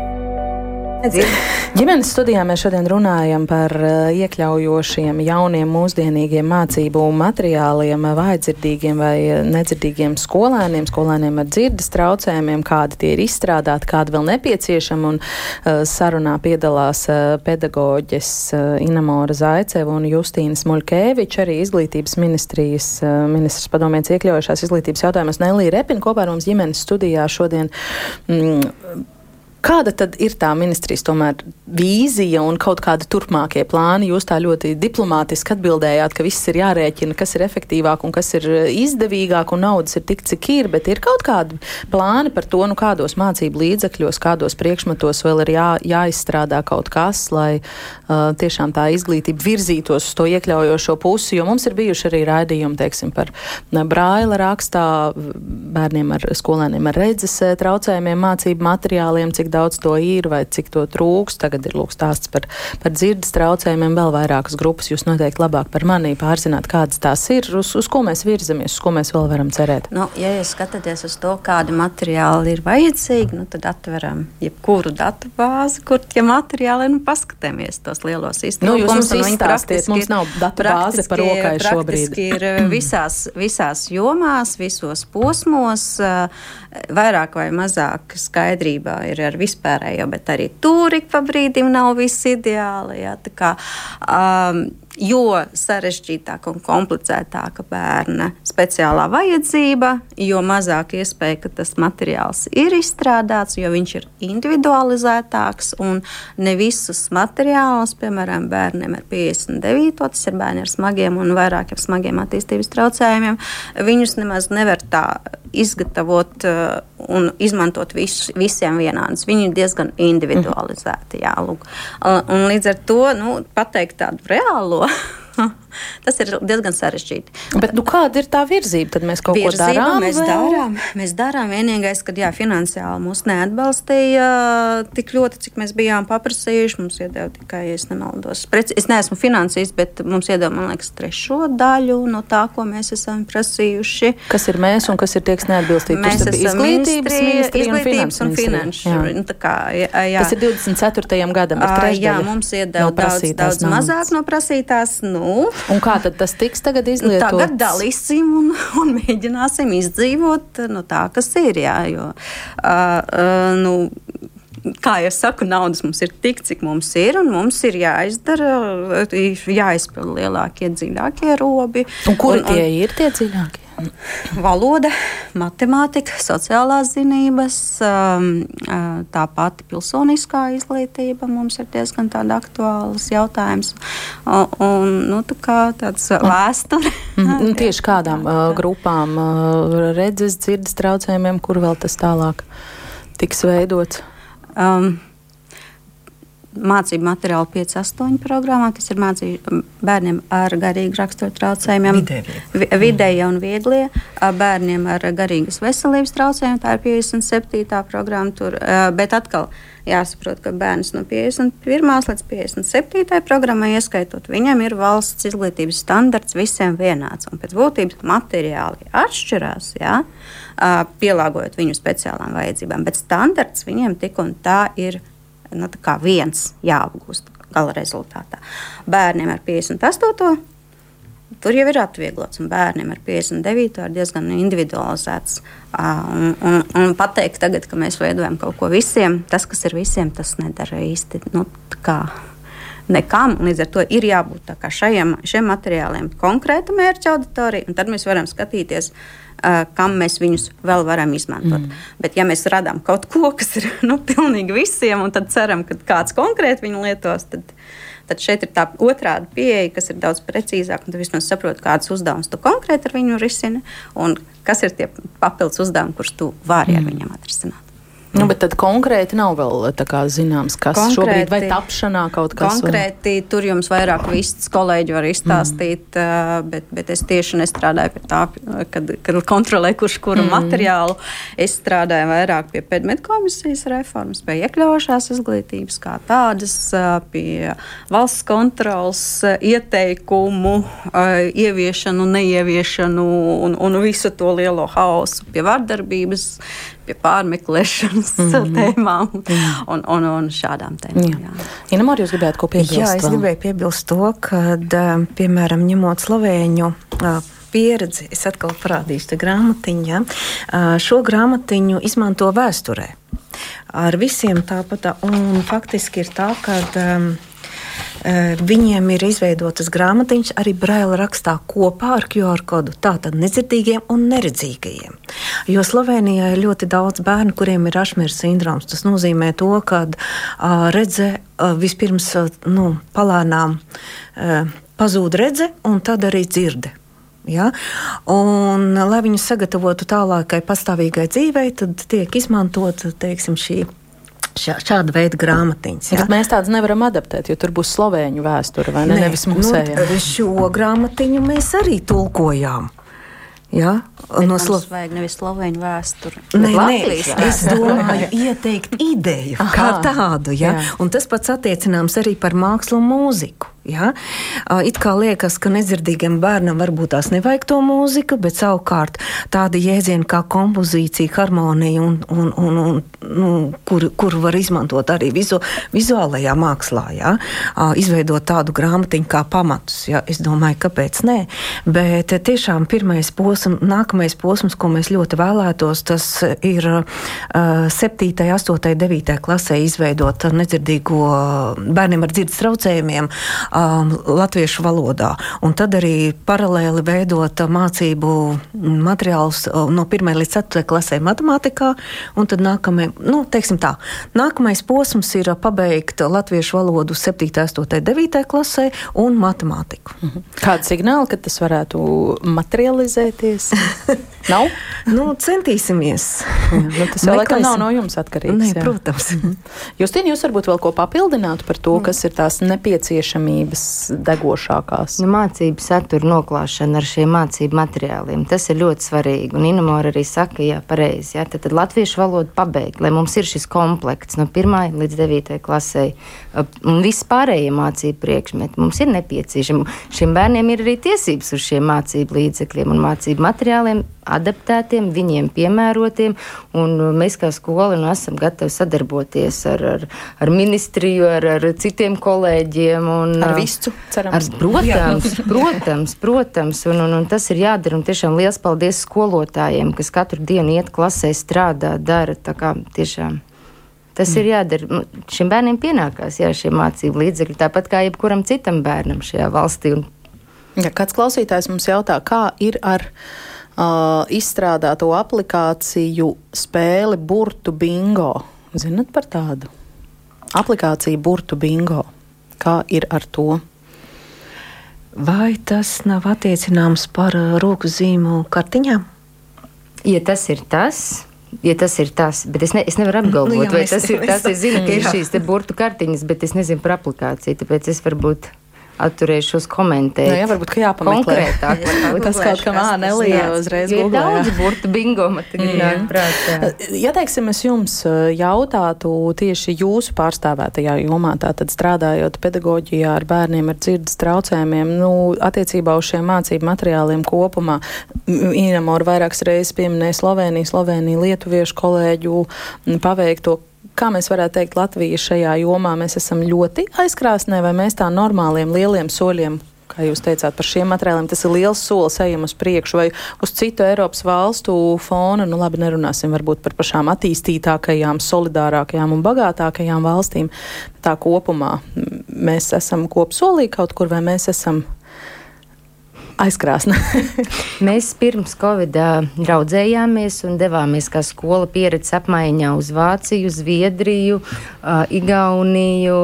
S3: Ģimenes studijā mēs šodien runājam par eh, iekļaujošiem, jauniem, mūsdienīgiem mācību materiāliem vājdzirdīgiem vai nedzirdīgiem skolēniem, skolēniem ar dzirdes traucējumiem, kādi tie ir izstrādāti, kādi vēl nepieciešami. Un uh, sarunā piedalās uh, pedagoģes uh, Inamora Zaiceva un Justīna Smuļkēviča, arī izglītības ministrijas uh, ministrs padomēts iekļaujošās izglītības jautājumus Nelī Repina kopā ar mums ģimenes studijā šodien. Mm, Kāda tad ir tā ministrijas tomēr vīzija un kaut kādi turpmākie plāni? Jūs tā ļoti diplomātiski atbildējāt, ka viss ir jārēķina, kas ir efektīvāk un kas ir izdevīgāk, un naudas ir tik, cik ir, bet ir kaut kādi plāni par to, nu, kādos mācību līdzekļos, kādos priekšmetos vēl ir jā, jāizstrādā kaut kas, lai uh, tiešām tā izglītība virzītos uz to iekļaujošo pusi, jo mums ir bijuši arī raidījumi, teiksim, par braila rakstā bērniem ar skolēniem ar redzes traucējumiem mācību materiāliem, cik daudz to ir vai cik to trūks. Tagad ir lūk stāsts par, par dzirdes traucējumiem, vēl vairākas grupas. Jūs noteikti labāk par mani pārzināt, kādas tās ir, uz, uz ko mēs virzamies, uz ko mēs vēl varam cerēt.
S6: Nu, ja jūs skatāties uz to, kādi materiāli ir vajadzīgi, nu, tad atveram jebkuru datu bāzi, kur tie materiāli ir. Nu, paskatāmies tos lielos izteikumus.
S3: Nu, jūs mums izstāstiet, mums nav datu bāze par rokai šobrīd.
S6: ir visās, visās jomās, visos posmos, vairāk vai mazāk skaidrībā ir ar vispārējo, bet arī tur ik pa brīdim nav viss ideāli. Jā, kā, um, jo sarežģītāka un komplicētāka bērna speciālā vajadzība, jo mazāk iespēja, ka tas materiāls ir izstrādāts, jo viņš ir individualizētāks un ne visus materiālus, piemēram, bērniem ar 59, tas ir bērni ar smagiem un vairākiem smagiem attīstības traucējumiem, viņus nemaz nevar tā izgatavot uh, un izmantot visus, visiem vienādus. Viņi ir diezgan individualizēti. Jā, lūk. un līdz ar to nu, pateikt tādu Wow. tas ir diezgan sarežģīti.
S3: Bet nu, kāda ir tā virzība? Tad mēs kaut virzība, ko darām.
S6: Mēs vēl? darām. Mēs darām. Vienīgais, ka jā, finansiāli mūs neatbalstīja tik ļoti, cik mēs bijām paprasījuši. Mums iedeva tikai, ja es nemaldos, preci, es neesmu finansīs, bet mums iedeva, man liekas, trešo daļu no tā, ko mēs esam prasījuši.
S3: Kas ir mēs un kas ir tie, kas neatbilstīgi?
S6: Mēs esam izglītības, izglītības un finanšu. Un nu, kā, jā, jā.
S3: Tas ir 24. gadam.
S6: Jā, mums iedeva daudz, daudz mazāk no prasītās. Nu,
S3: Un kā tad tas tiks tagad izlietots?
S6: Tagad dalīsim un, un mēģināsim izdzīvot no tā, kas ir. Jā, jo, uh, uh, nu, kā jau saku, naudas mums ir tik, cik mums ir, un mums ir jāizdara, jāizpild lielākie, dziļākie robi.
S3: Un kuri un, un, tie ir tie dziļākie?
S6: Valoda, matemātika, sociālās zinības, um, uh, tā pati pilsoniskā izglītība mums ir diezgan aktuāls jautājums. Un, un, nu, tā tāds vēsture.
S3: Mm, tieši kādām uh, grupām, uh, redzes, dzirdes traucējumiem, kur vēl tas tālāk tiks veidots? Um,
S6: mācību materiālu 5-8 programmā. Tas ir mācību bērniem ar garīgu raksturu traucējumiem, vidēji un vieglie, bērniem ar garīgas veselības traucējumiem. Tā ir 57. programma. Tur, bet atkal jāsaprot, ka bērns no 51. līdz 57. programmai ieskaitot, viņam ir valsts izglītības standarts visiem vienāds. Un pēc būtības materiāli atšķirās. Jā? Pielāgojot viņu speciālām vajadzībām, bet standarts viņiem tik un tā ir nu, viens jāapgūst gala rezultātā. Bērniem ar 58. Tur jau ir atvieglots, un bērniem ar 59. ir diezgan individualizēts. Un, un, un pateikt, tagad, ka mēs veidojam kaut ko visiem, tas, kas ir visiem, tas nedara īsti. Nu, nekam. Līdz ar to ir jābūt šajiem, šiem materiāliem konkrēta mērķa auditorija, un tad mēs varam skatīties, uh, kam mēs viņus vēl varam izmantot. Mm. Bet, ja mēs radām kaut ko, kas ir nu, pilnīgi visiem, un tad ceram, ka kāds konkrēti viņu lietos, tad, tad šeit ir tā otrāda pieeja, kas ir daudz precīzāka. Tu vismaz saproti, kādas uzdevumus tu konkrēti ar viņu risini, un kas ir tie papildus uzdevumi, kurus tu vari mm. ar viņiem atrisināt.
S3: Nu, bet tad konkrēti nav vēl kā, zināms, kas konkrēti, šobrīd vai tapšanā kaut kas.
S6: Konkrēti vai? tur jums vairāk viss kolēģi var izstāstīt, mm. bet, bet es tieši nestrādāju pie tā, kad, kad kontrolēju, kurš kuru mm. materiālu. Es strādāju vairāk pie pedmetu komisijas reformas, pie iekļaujošās izglītības kā tādas, pie valsts kontrols ieteikumu, ieviešanu, neieviešanu un, un visu to lielo haosu, pie vardarbības pie pārmeklēšanas mm -hmm. tēmām un, un, un šādām tēmām.
S3: Ina Marija, jūs gribētu ko piebilst?
S4: Jā, es gribēju piebilst to, ka, piemēram, ņemot slovēņu pieredzi, es atkal parādīšu te grāmatiņu. Ja? Šo grāmatiņu izmanto vēsturē. Ar visiem tāpat, un faktiski ir tā, ka um, viņiem ir izveidotas grāmatiņas arī braila rakstā kopā ar QR kodu. Tātad nedzirdīgiem un neredzīgajiem. Jo Slovenijā ir ļoti daudz bērnu, kuriem ir ašmēra sindroms. Tas nozīmē to, ka uh, redze uh, vispirms nu, palēnām uh, pazūd redze un tad arī dzirde. Ja? Un, lai viņus sagatavotu tālākai pastāvīgai dzīvei, tad tiek izmantota šī šā, šāda veida grāmatiņas.
S3: Ja? Bet mēs tādas nevaram adaptēt, jo tur būs slovēņu vēsture vai ne? Nē, nevis mūsējā.
S4: Nu, šo grāmatiņu mēs arī tulkojām. Ja?
S6: No Slovākijas vajag nevis slovēņu vēsturi.
S4: Nē, nē, es domāju, ieteikt ideju Aha, kā tādu. Ja? Tas pats attiecināms arī par mākslu un mūziku. Ja? It kā liekas, ka nedzirdīgam bērnam varbūt tās nevajag to mūziku, bet savukārt tādi jēdzieni kā kompozīcija, harmonija, un, un, un, un, nu, kur, kur var izmantot arī vizu, vizuālajā mākslā, ja? izveidot tādu grāmatiņu kā pamatus. Ja? Es domāju, kāpēc nē. Bet tiešām pirmais posms, nākamais posms, ko mēs ļoti vēlētos, tas ir uh, 7, 8, 9 klasē izveidot nedzirdīgo bērniem ar dzirdes traucējumiem um, latviešu valodā. Un tad arī paralēli veidot mācību materiālus no 1 līdz 4 klasē matemātikā, un tad nākamajā nu, teiksim tā, nākamais posms ir pabeigt latviešu valodu 7, 8, 9 klasē un matemātiku.
S3: Mhm. Kāda signāla, ka tas varētu materializēties? Nav?
S4: nu, centīsimies.
S3: Jā, nu, tas jau laikam nav no jums atkarīgs.
S4: Nē, jā. protams.
S3: Justīna, jūs varbūt vēl ko papildinātu par to, kas ir tās nepieciešamības degošākās?
S5: Nu, mācību satura noklāšana ar šiem mācību materiāliem. Tas ir ļoti svarīgi. Un Inamora arī saka, jā, pareizi. Jā, tad, tad latviešu valodu pabeigt, lai mums ir šis komplekts no 1 līdz 9 klasē un viss pārējie mācību priekšmeti. Mums ir nepieciešami. Šiem bērniem ir arī tiesības uz šiem mācību līdzekļiem un mācību materiāliem adaptētiem, viņiem piemērotiem. Mēs kā skola nu, esam gatavi sadarboties ar, ar, ar ministriju, ar, ar citiem kolēģiem. Un,
S3: ar visu, cerams.
S5: Ar, protams, protams, protams un, un, un tas ir jādara. Un tiešām liels paldies skolotājiem, kas katru dienu iet klasē, strādā, dara. Tiešām. Tas mm. ir jādara. Šim bērnam pienākās jā, šie mācību līdzekļi, tāpat kā jebkuram citam bērnam šajā valstī. Un...
S3: Ja kāds klausītājs mums jautā, kā ir ar viņu uh, izstrādāto aplikāciju spēli Burtu Bingo. Zinat par tādu? Aplikācija Burtu Bingo. Kā ir ar to?
S4: Vai tas nav attiecināms par roku zīmu kartiņām?
S5: Ja tas ir tas, ja tas ir tas, bet es, ne, es nevaru apgalvot, nu, jā, vai tas ir tas. Es zinu, ka ir šīs burbuļu kartiņas, bet es nezinu par aplikāciju, tāpēc es varbūt atturējušos komentēt.
S3: Nu, jā, varbūt jāpameklē.
S5: Konkrētāk,
S3: tas kaut kam ānelija uzreiz
S5: ir daudz burtu bingo, man tagad nāk prātā.
S3: Ja teiksim, es jums jautātu tieši jūsu pārstāvētajā jomā, tātad strādājot pedagoģijā ar bērniem ar dzirdes traucējumiem, nu, attiecībā uz šiem mācību materiāliem kopumā, Inamora vairākas reizes pieminēja Sloveniju, Sloveniju, Lietuviešu kolēģu paveikto, kā mēs varētu teikt, Latvija šajā jomā mēs esam ļoti aizkrāsnē, vai mēs tā normāliem lieliem soļiem kā jūs teicāt, par šiem materiāliem, tas ir liels solis ejam uz priekšu vai uz citu Eiropas valstu fona. Nu, labi, nerunāsim varbūt par pašām attīstītākajām, solidārākajām un bagātākajām valstīm. Tā kopumā mēs esam kopsolī kaut kur vai mēs esam aizkrāsna.
S5: Mēs pirms Covid raudzējāmies un devāmies kā skola pieredzes apmaiņā uz Vāciju, Zviedriju, Igauniju,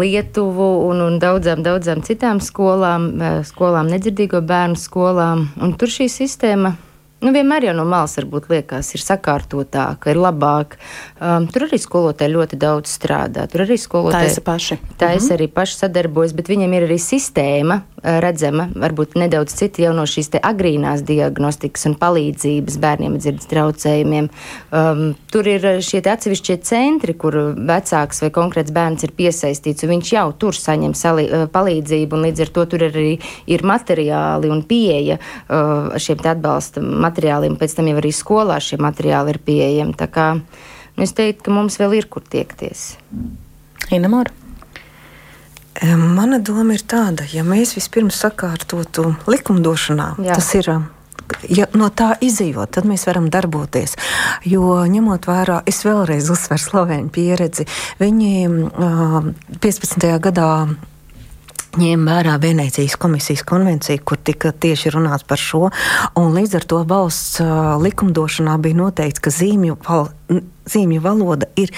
S5: Lietuvu un, un daudzām, daudzām citām skolām, skolām, nedzirdīgo bērnu skolām. Un tur šī sistēma Nu, vienmēr jau no malas varbūt liekas, ir sakārtotāka, ir labāk. Um, tur arī skolotāji ļoti daudz strādā. Tur arī skolotāji
S3: taisa paši.
S5: Taisa mhm. arī paši sadarbojas, bet viņiem ir arī sistēma uh, redzama, varbūt nedaudz cita jau no šīs agrīnās diagnostikas un palīdzības bērniem ar dzirdes traucējumiem. Um, tur ir šie atsevišķie centri, kur vecāks vai konkrēts bērns ir piesaistīts, un viņš jau tur saņem sali, uh, palīdzību, un līdz ar to tur arī ir materiāli un pieeja uh, šiem atbalsta materiāliem materiāliem, pēc tam jau arī skolā šie materiāli ir pieejami. Tā kā nu, es teiktu, ka mums vēl ir kur tiekties.
S3: Inamāra.
S4: Mana doma ir tāda, ja mēs vispirms sakārtotu likumdošanā, Jā. tas ir ja no tā izdzīvot, tad mēs varam darboties. Jo ņemot vērā, es vēlreiz uzsveru Slovēņu pieredzi, viņi uh, 15. gadā ņēma vērā Venecijas komisijas konvenciju, kur tika tieši runāts par šo. Līdz ar to valsts likumdošanā bija noteikts, ka zīmju, val, zīmju valoda ir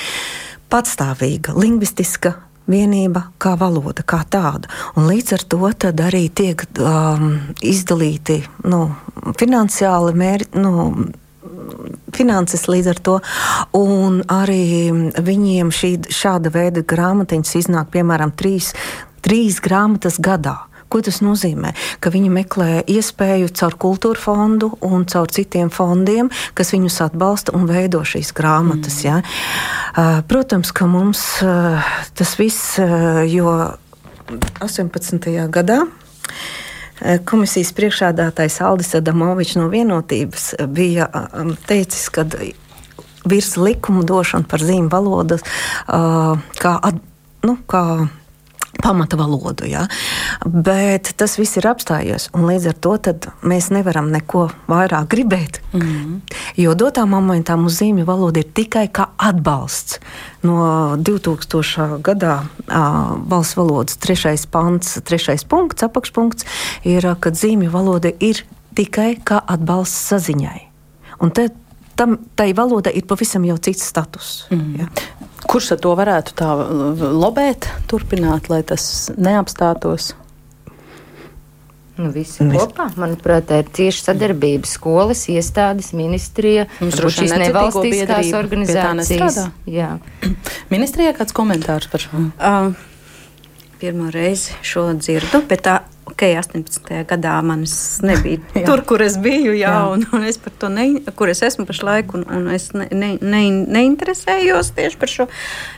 S4: patstāvīga, lingvistiska vienība kā valoda, kā tāda. Un līdz ar to arī tiek um, izdalīti nu, finansiāli mērķi. Nu, finanses līdz ar to. Un arī viņiem šī, šāda veida grāmatiņas iznāk, piemēram, trīs trīs grāmatas gadā. Ko tas nozīmē? Ka viņi meklē iespēju caur kultūra fondu un caur citiem fondiem, kas viņus atbalsta un veido šīs grāmatas. Mm. Ja? Protams, ka mums tas viss, jo 18. gadā komisijas priekšādātājs Aldis Adamovičs no vienotības bija teicis, ka virs likuma došana par zīmju valodu kā, nu, kā pamata valodu. Ja? Bet tas viss ir apstājies, un līdz ar to mēs nevaram neko vairāk gribēt. Mm. Jo dotā momentā mums zīmju valoda ir tikai kā atbalsts. No 2000. gadā uh, valsts valodas trešais pants, trešais punkts, apakšpunkts ir, ka zīmju valoda ir tikai kā atbalsts saziņai. Un te tam, tai valodai ir pavisam jau cits status. Mm. Ja.
S3: Kurš to varētu tā lobēt, turpināt, lai tas neapstātos?
S5: Nu, visi Mēs... kopā, manuprāt, ir cieša sadarbība skolas, iestādes, ministrija, šīs nevalstiskās organizācijas.
S3: Ministrijā kāds komentārs par šo? Uh,
S6: pirmo reizi šo dzirdu, bet tā ok, 18. gadā manis nebija tur, kur es biju, jā, jā. Un, un es par to, ne, kur es esmu pašlaik, un, un es ne, ne, ne, neinteresējos tieši par šo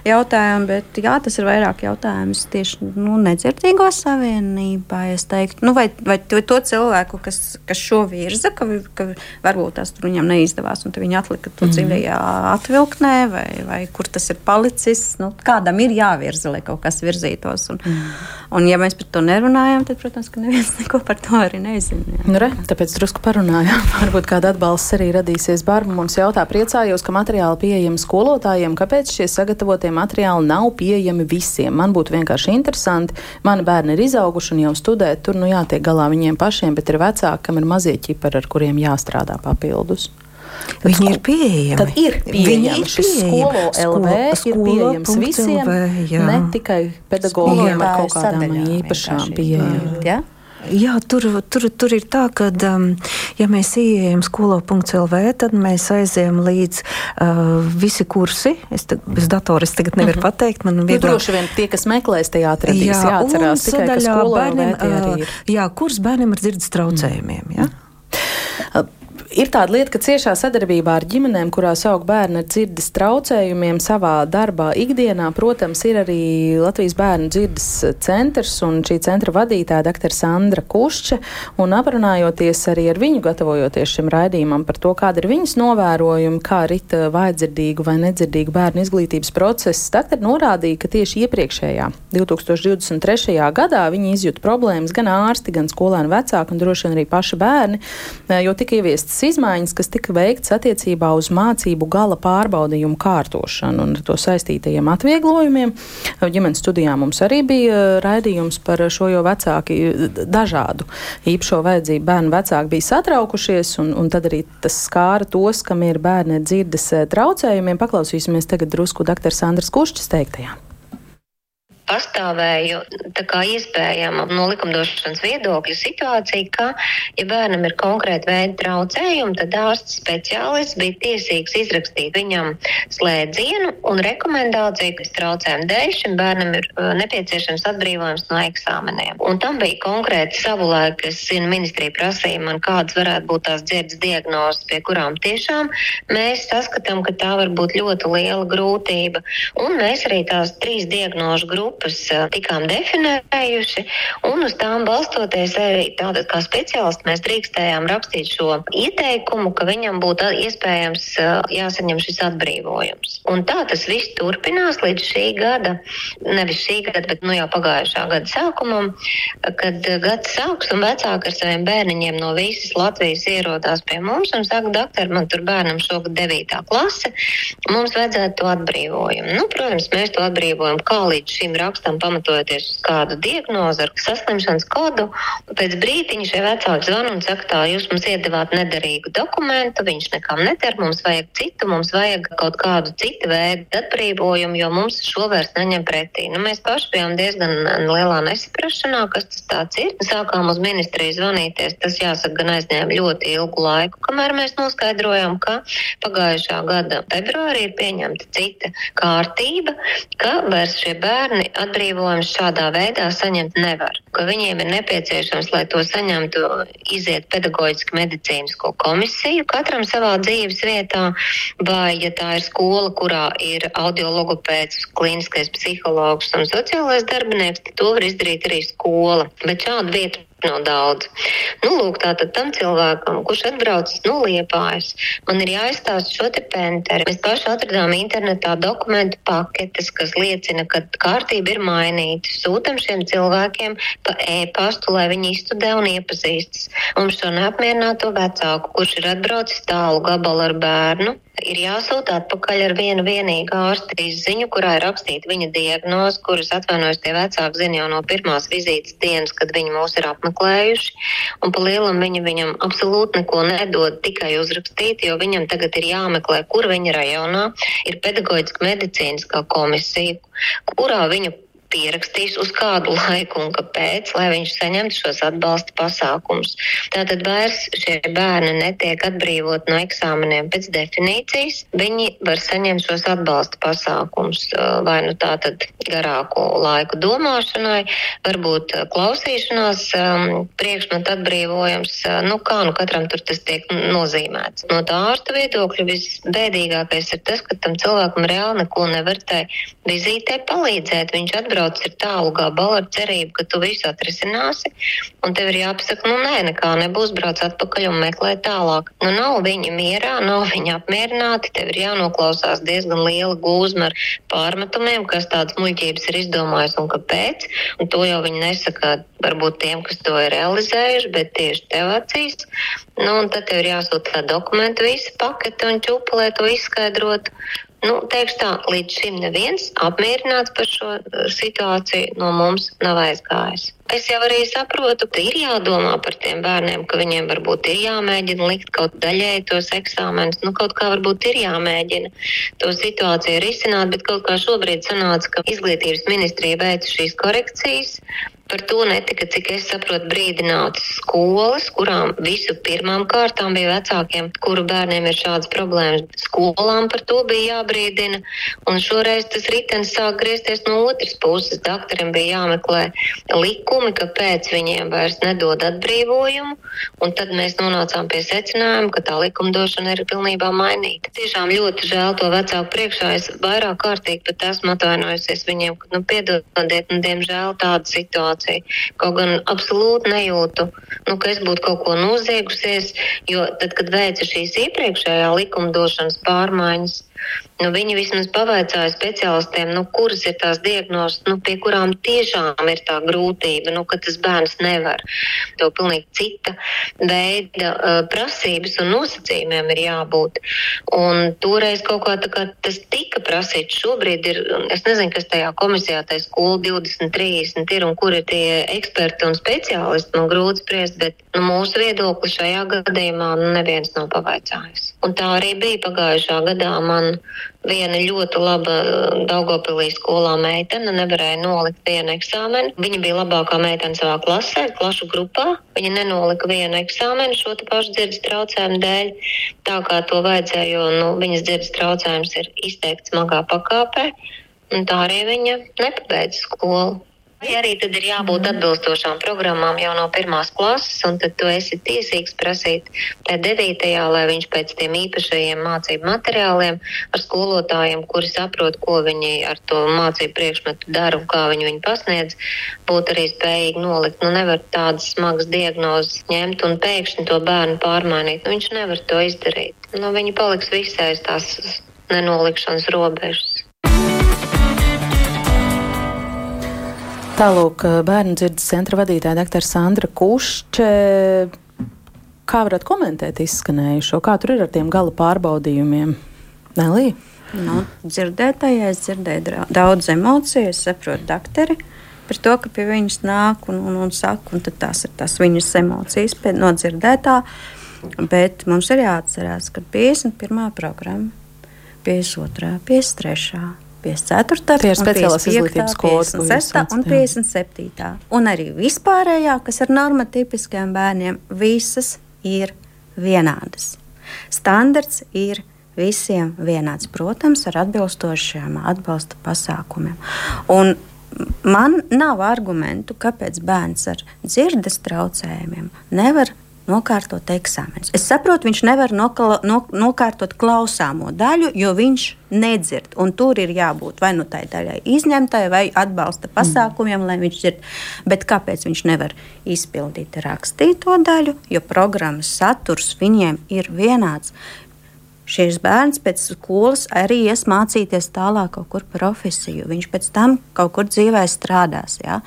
S6: jautājumu, bet jā, tas ir vairāk jautājums tieši nu, nedzirdīgo savienībā, es teiktu, nu, vai, vai to, to cilvēku, kas, kas šo virza, ka, ka varbūt tas tur viņam neizdevās, un viņi atlika to mm. dziļajā atvilknē, vai, vai kur tas ir palicis, nu, kādam ir jāvirza, lai kaut kas virzītos, un, mm. un ja mēs par to nerunājam, tad, protams, ka neviens neko par to arī nezina.
S3: Nu, re, tāpēc drusku parunājām. Varbūt kāda atbalsts arī radīsies. Bārba mums jautā, priecājos, ka materiāli pieejami skolotājiem. Kāpēc šie sagatavotie materiāli nav pieejami visiem? Man būtu vienkārši interesanti. Mani bērni ir izauguši un jau studē. Tur nu jātiek galā viņiem pašiem, bet ir vecāki, kam ir mazie ķipari, ar kuriem jāstrādā papildus.
S4: Viņi ir pieejami.
S3: Tad ir pieejami. Šis skolo LV ir pieejams visiem, LV, ne tikai pedagogiem ar kaut kādām īpašām pieejām. Ja?
S4: Jā, tur, tur, tur ir tā, ka, um, ja mēs ieejam skolo.lv, tad mēs aizējam līdz uh, visi kursi. Es te, bez datora es tagad nevaru mm -hmm. pateikt. Man
S3: vieglāk... nu, droši vien tie, kas meklēs, tie atradīs. Jā, jāatcerās tikai, ka skolo bērniem, ir.
S4: Jā, kurs bērniem ar dzirdes traucējumiem. Ja?
S3: Ir tāda lieta, ka ciešā sadarbībā ar ģimenēm, kurās aug bērni ar dzirdes traucējumiem savā darbā ikdienā, protams, ir arī Latvijas bērnu dzirdes centrs un šī centra vadītāja dr. Sandra Kušča. Un aprunājoties arī ar viņu, gatavojoties šim raidījumam par to, kāda ir viņas novērojuma, kā rita vājdzirdīgu vai nedzirdīgu bērnu izglītības process, dr. norādīja, ka tieši iepriekšējā 2023. gadā viņi izjūta problēmas gan ārsti, gan skolēnu vecāki un droši vien arī paši bērni, jo tika ieviestas izmaiņas, kas tika veikts attiecībā uz mācību gala pārbaudījumu kārtošanu un ar to saistītajiem atvieglojumiem. Ģimenes studijā mums arī bija raidījums par šo, jo vecāki dažādu īpašo vajadzību bērnu vecāki bija satraukušies, un, un tad arī tas skāra tos, kam ir bērni dzirdes traucējumiem. Paklausīsimies tagad drusku dr. Sandras Kušķis teiktajā
S7: pastāvēja iespējama no likumdošanas viedokļa situācija, ka, ja bērnam ir konkrēti veidi traucējumi, tad ārsts speciālists bija tiesīgs izrakstīt viņam slēdzienu un rekomendāciju, kas traucējumu dēļ šim bērnam ir uh, nepieciešams atbrīvojums no eksāmeniem. Un tam bija konkrēti savulaik, es zinu, ministrija prasīja man, kādas varētu būt tās dzirdes diagnozes, pie kurām tiešām mēs saskatām, ka tā var būt ļoti liela grūtība. Un mēs arī tās trīs diagnožu grupas grupas tikām definējuši, un uz tām balstoties arī tātad kā speciālisti mēs drīkstējām rakstīt šo ieteikumu, ka viņam būtu iespējams jāsaņem šis atbrīvojums. Un tā tas viss turpinās līdz šī gada, nevis šī gada, bet nu jau pagājušā gada sākumam, kad gads sāks un vecāki ar saviem bērniņiem no visas Latvijas ierodās pie mums un saka, doktor, man tur bērnam šogad 9. klase, mums vajadzētu to atbrīvojumu. Nu, protams, mēs to atbrīvojumu kā līdz šim rakstam pamatojoties uz kādu diagnozi ar saslimšanas kodu. Pēc brīdiņa šie vecāki zvana un saka, tā jūs mums iedavāt nederīgu dokumentu, viņš nekam neder, mums vajag citu, mums vajag kaut kādu citu veidu atbrīvojumu, jo mums šo vairs neņem pretī. Nu, mēs paši bijām diezgan lielā nesaprašanā, kas tas tāds ir. Sākām uz ministriju zvanīties, tas jāsaka, gan aizņēma ļoti ilgu laiku, kamēr mēs noskaidrojām, ka pagājušā gada februārī ir pieņemta cita kārtība, ka vairs šie bērni atbrīvojumus šādā veidā saņemt nevar. Ka viņiem ir nepieciešams, lai to saņemtu, iziet pedagoģisku medicīnisko komisiju katram savā dzīves vietā, vai ja tā ir skola, kurā ir audiologopēds, klīniskais psihologs un sociālais darbinieks, tad to var izdarīt arī skola. Bet šādu vietu nav daudz. Nu, lūk, tātad tam cilvēkam, kurš atbraucis no Liepājas, man ir jāizstāst šo te penteri. Mēs paši atradām internetā dokumentu paketes, kas liecina, ka kārtība ir mainīta. Sūtam šiem cilvēkiem pa e-pastu, lai viņi izstudē un iepazīstas. Mums šo neapmierināto vecāku, kurš ir atbraucis tālu gabalu ar bērnu, ir jāsūta atpakaļ ar vienu vienīgu ārsta izziņu, kurā ir rakstīta viņa diagnoze, kuras atvainojas tie vecāki zina jau no pirmās vizītes dienas, kad viņi mūs ir apmeklējuši. Un pa lielam viņi viņam absolūti neko nedod, tikai uzrakstīt, jo viņam tagad ir jāmeklē, kur viņa rajonā ir pedagoģiska medicīniskā komisija, kurā viņu pierakstījis uz kādu laiku un kāpēc, lai viņš saņemtu šos atbalsta pasākumus. Tātad vairs šie bērni netiek atbrīvot no eksāmeniem pēc definīcijas. Viņi var saņemt šos atbalsta pasākumus vai nu tātad garāku laiku domāšanai, varbūt klausīšanās priekšmetu atbrīvojums, nu kā nu katram tur tas tiek nozīmēts. No tā ārsta viedokļa visbēdīgākais ir tas, ka tam cilvēkam reāli neko nevar tai vizītē palīdzēt. Viņš atbrauc aizbrauc ir tālu gabalu ar cerību, ka tu visu atrisināsi, un tev ir jāpasaka, nu nē, nekā nebūs, brauc atpakaļ un meklē tālāk. Nu nav viņi mierā, nav viņi apmierināti, tev ir jānoklausās diezgan liela gūzma ar pārmetumiem, kas tādas muļķības ir izdomājis un kāpēc, un to jau viņi nesaka varbūt tiem, kas to ir realizējuši, bet tieši tev acīs. Nu, un tad tev ir jāsūta tā dokumenta visa pakete un ķupa, lai to izskaidrotu. Nu, teikšu tā, līdz šim neviens apmierināts par šo uh, situāciju no mums nav aizgājis. Es jau arī saprotu, ka ir jādomā par tiem bērniem, ka viņiem varbūt ir jāmēģina likt kaut daļēji tos eksāmenus. Nu, kaut kā varbūt ir jāmēģina to situāciju risināt, bet kaut kā šobrīd sanāca, ka izglītības ministrija veica šīs korekcijas. Par to netika, cik es saprotu, brīdinātas skolas, kurām visu pirmām kārtām bija vecākiem, kuru bērniem ir šādas problēmas. Skolām par to bija jābrīdina, un šoreiz tas ritenis sāk griezties no otras puses. Doktoram bija jāmeklē likumi, kāpēc viņiem vairs nedod atbrīvojumu, un tad mēs nonācām pie secinājuma, ka tā likumdošana ir pilnībā mainīta. Tiešām ļoti žēl to vecāku priekšā. Es vairāk kārtīgi pat esmu atvainojusies viņiem, ka, nu, piedodiet, un diemžēl tāda situācija situāciju. Kaut gan absolūti nejūtu, nu, ka es būtu kaut ko noziegusies, jo tad, kad veica šīs iepriekšējā likumdošanas pārmaiņas, Nu, viņi vismaz pavaicāja speciālistiem, nu, kuras ir tās diagnozes, nu, pie kurām tiešām ir tā grūtība, nu, ka tas bērns nevar. To pilnīgi cita veida uh, prasības un nosacījumiem ir jābūt. Un toreiz kaut kā, kā tas tika prasīts. Šobrīd ir, es nezinu, kas tajā komisijā, tai skola 20, 30 ir un kur ir tie eksperti un speciālisti. Man grūti spriest, bet nu, mūsu viedokli šajā gadījumā nu, neviens nav pavaicājis. Un tā arī bija pagājušā gadā. Man viena ļoti laba Daugopilī skolā meitene nevarēja nolikt vienu eksāmenu. Viņa bija labākā meitene savā klasē, klašu grupā. Viņa nenolika vienu eksāmenu šo pašu dzirdes traucējumu dēļ, tā kā to vajadzēja, jo nu, viņas dzirdes traucējums ir izteikts smagā pakāpē. Un tā arī viņa nepabeidza skolu. Vai arī tad ir jābūt atbilstošām programmām jau no pirmās klases, un tad tu esi tiesīgs prasīt tā devītajā, lai viņš pēc tiem īpašajiem mācību materiāliem ar skolotājiem, kuri saprot, ko viņi ar to mācību priekšmetu dara un kā viņi viņu pasniedz, būtu arī spējīgi nolikt. Nu, nevar tādas smagas diagnozes ņemt un pēkšņi to bērnu pārmainīt. Nu, viņš nevar to izdarīt. Nu, viņi paliks visai tās nenolikšanas robežas.
S3: Tālūk, bērnu dzirdes centra vadītāja dr. Sandra Kušče. Kā varat komentēt izskanējušo? Kā tur ir ar tiem gala pārbaudījumiem? Nelī?
S6: Nu, dzirdētājai es dzirdēju daudz emociju, es saprotu dakteri par to, ka pie viņas nāk un, un, un saka, un tās ir tās viņas emocijas no dzirdētā. Bet mums ir jāatcerās, ka 51. programma, 52. 53. 54.
S3: Tie ir speciālās izglītības kods,
S6: 56. un 57. Un arī vispārējā, kas ir normatīviskiem bērniem, visas ir vienādas. Standarts ir visiem vienāds, protams, ar atbilstošiem atbalsta pasākumiem. Un man nav argumentu, kāpēc bērns ar dzirdes traucējumiem nevar nokārtot eksāmenus. Es saprotu, viņš nevar nokala, no, nokārtot klausāmo daļu, jo viņš nedzird. Tur ir jābūt vai nu tai daļai izņemtai, vai atbalsta pasākumiem, mm. lai viņš dzird. Bet kāpēc viņš nevar izpildīt rakstīto daļu? Jo programmas saturs viņiem ir vienāds. Šis bērns pēc skolas arī ies mācīties tālāk kaut kur profesiju. Viņš pēc tam kaut kur dzīvē strādās. Ja?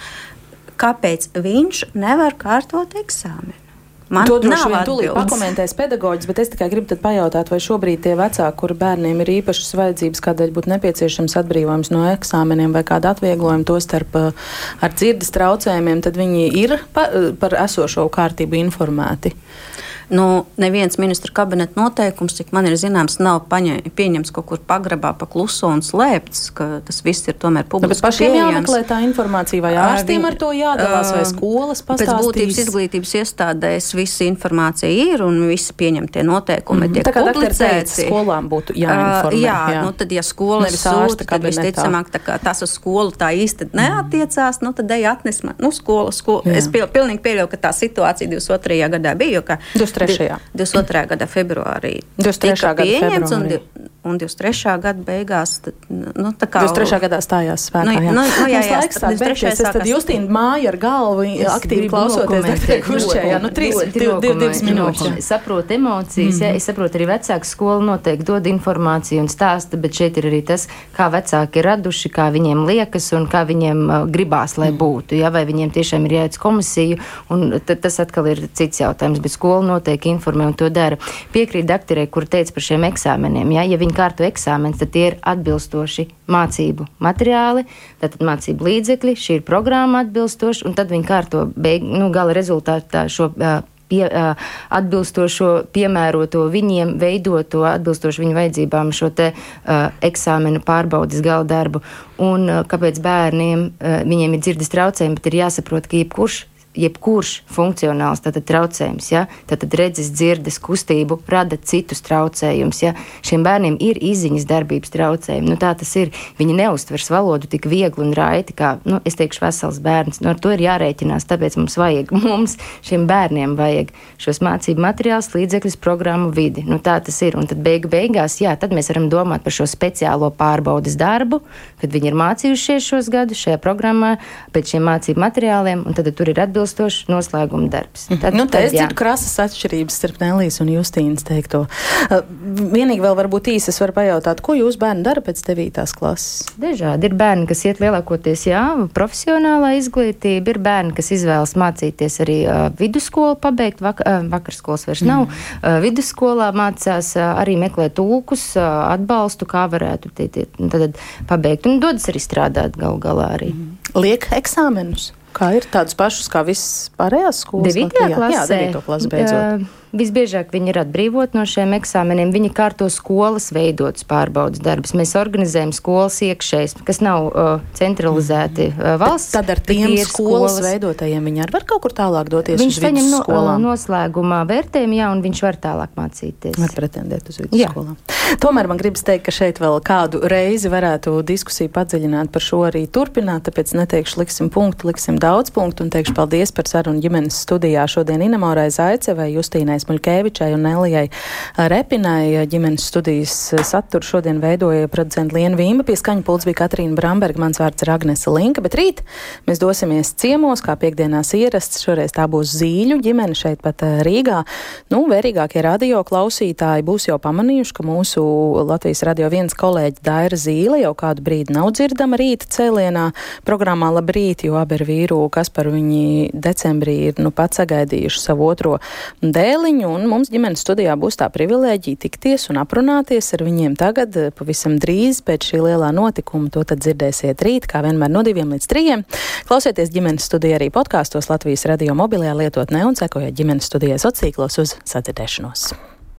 S6: Kāpēc viņš nevar kārtot eksāmenu?
S3: Man to droši vien tūlīt pakomentēs pedagoģis, bet es tikai gribu pajautāt, vai šobrīd tie vecāki, kuri bērniem ir īpašas vajadzības, kādēļ būtu nepieciešams atbrīvojums no eksāmeniem vai kāda atvieglojuma, to starp uh, ar dzirdes traucējumiem, tad viņi ir pa, uh, par esošo kārtību informēti.
S6: Nu, neviens ministra kabineta noteikums, cik man ir zināms, nav paņē, pieņemts kaut kur pagrabā pa kluso un slēpts, ka tas viss ir tomēr nu, publiski.
S3: Bet pašiem jāmeklē tā informācija, vai ārstiem ar to jādalās, vai skolas pastāstīs?
S6: Pēc būtības izglītības iestādēs visa informācija ir un visi pieņemtie noteikumi mm -hmm. tiek
S3: tā publicēti. Skolām būtu jāinformē.
S6: Uh, jā, jā, nu tad, ja skolas sūta, tad visticamāk tā kā tas uz skolu tā īsti neatiecās, nu tad ej atnes man, nu skola, skola. Jā. Es pil, pilnīgi pieļauju, ka tā situācija 22. gadā bija, jo, ka
S3: 23.
S6: 22. gada februārī
S3: 23. gada
S6: pieņemts februārī. Un, un 23. gada beigās. Tad, nu,
S3: kā, 23. gadā stājās spēkā. Nu, jā, nu, nu, jā, jā, laiks sāk beigties. Es tad Justīna māja ar galvu aktīvi klausoties. Kuršķējā, nu, trīs, div, div, divas minūtes.
S5: Es saprotu emocijas, mm. jā, es saprotu arī vecāku skolu noteikti dod informāciju un stāsta, bet šeit ir arī tas, kā vecāki ir raduši, kā viņiem liekas un kā viņiem uh, gribās, lai mm. būtu. Jā, vai viņiem tiešām ir jāiet uz komisiju, un tas atkal ir cits jautājums, bet skola noteikti informē un to dara. Piekrīt doktorē, kur teica par šiem eksāmeniem. Ja, ja viņi kārto eksāmenus, tad tie ir atbilstoši mācību materiāli, tātad mācību līdzekļi, šī ir programma atbilstoša, un tad viņi kārto beig, nu, gala rezultātā šo. Uh, pie, uh, atbilstošo, piemēroto viņiem, veidoto, atbilstoši viņu vajadzībām šo te uh, eksāmenu pārbaudas gala darbu. Un uh, kāpēc bērniem, uh, viņiem ir dzirdes traucējumi, bet ir jāsaprot, ka jebkurš jebkurš funkcionāls tātad, traucējums, ja, tātad redzes, dzirdes, kustību rada citus traucējumus. Ja. Šiem bērniem ir izziņas darbības traucējumi. Nu, tā tas ir. Viņi neustvers valodu tik viegli un raiti, kā, nu, es teikšu, vesels bērns. Nu, ar to ir jārēķinās, tāpēc mums vajag, mums, šiem bērniem vajag šos mācību materiālus, līdzekļus, programmu vidi. Nu, tā tas ir. Un tad beigu beigās, jā, tad mēs varam domāt par šo speciālo pārbaudas darbu, kad viņi ir mācījušies šos gadus šajā programmā pēc šiem mācību materiāliem, un tad tur ir atbilstoši atbilstošs noslēguma darbs.
S3: Mhm. Tad, nu, tad, es dzirdu krasas atšķirības starp Nelijas un Justīnas teikto. Uh, vienīgi vēl varbūt īsi es varu pajautāt, ko jūs bērni dara pēc 9. klases?
S5: Dažādi ir bērni, kas iet lielākoties, jā, profesionālā izglītība, ir bērni, kas izvēlas mācīties arī uh, vidusskolu pabeigt, vak uh, vakarskolas vairs mm. nav, uh, vidusskolā mācās uh, arī meklēt tulkus, uh, atbalstu, kā varētu tie, tie, tad pabeigt un dodas arī strādāt gal galā arī. Mm.
S3: Liek eksāmenus. Kā ir tādus pašus kā visas pārējās skolas?
S5: 9. klasē. Jā, 9. klasē beidzot. Uh, Visbiežāk viņi ir atbrīvoti no šiem eksāmeniem. Viņi kārto skolas veidotas pārbaudas darbus. Mēs organizējam skolas iekšējas, kas nav uh, centralizēti uh, valsts.
S3: Tad ar tiem skolas, skolas veidotajiem viņi arī var kaut kur tālāk doties
S5: viņš vidusskolām. No, uh, noslēgumā vērtējumu, jā, un viņš var tālāk mācīties.
S3: Var pretendēt uz vidusskolām. Tomēr man gribas teikt, ka šeit vēl kādu reizi varētu diskusiju padziļināt par šo arī turpināt, tāpēc neteikšu liksim punktu, liksim daudz punktu un teikšu paldies par sarunu ģimenes studijā šodien Inamorai Zaicevai, Justīnai Irenai Smuļkēvičai un Nelijai Repinai. Ģimenes studijas saturu šodien veidoja producenta Liena Vīma, pie skaņa pults bija Katrīna Bramberga, mans vārds ir Agnese Linka, bet rīt mēs dosimies ciemos, kā piekdienās ierasts, šoreiz tā būs zīļu ģimene šeit pat eh, Rīgā. Nu, vērīgākie radio klausītāji būs jau pamanījuši, ka mūsu Latvijas radio viens kolēģi Daira Zīle jau kādu brīdi nav dzirdama rīta cēlienā programmā Labrīt, jo abi ar vīru, kas par viņi decembrī ir nu pat sagaidījuši savu otro dēli Ozoliņu, un mums ģimenes studijā būs tā privilēģija tikties un aprunāties ar viņiem tagad, eh, pavisam drīz pēc šī lielā notikuma. To tad dzirdēsiet rīt, kā vienmēr no diviem līdz trijiem. Klausieties ģimenes studijā arī podkāstos Latvijas radio mobilajā lietotnē un sekojiet ģimenes studijas sociālos uz sadzirdēšanos.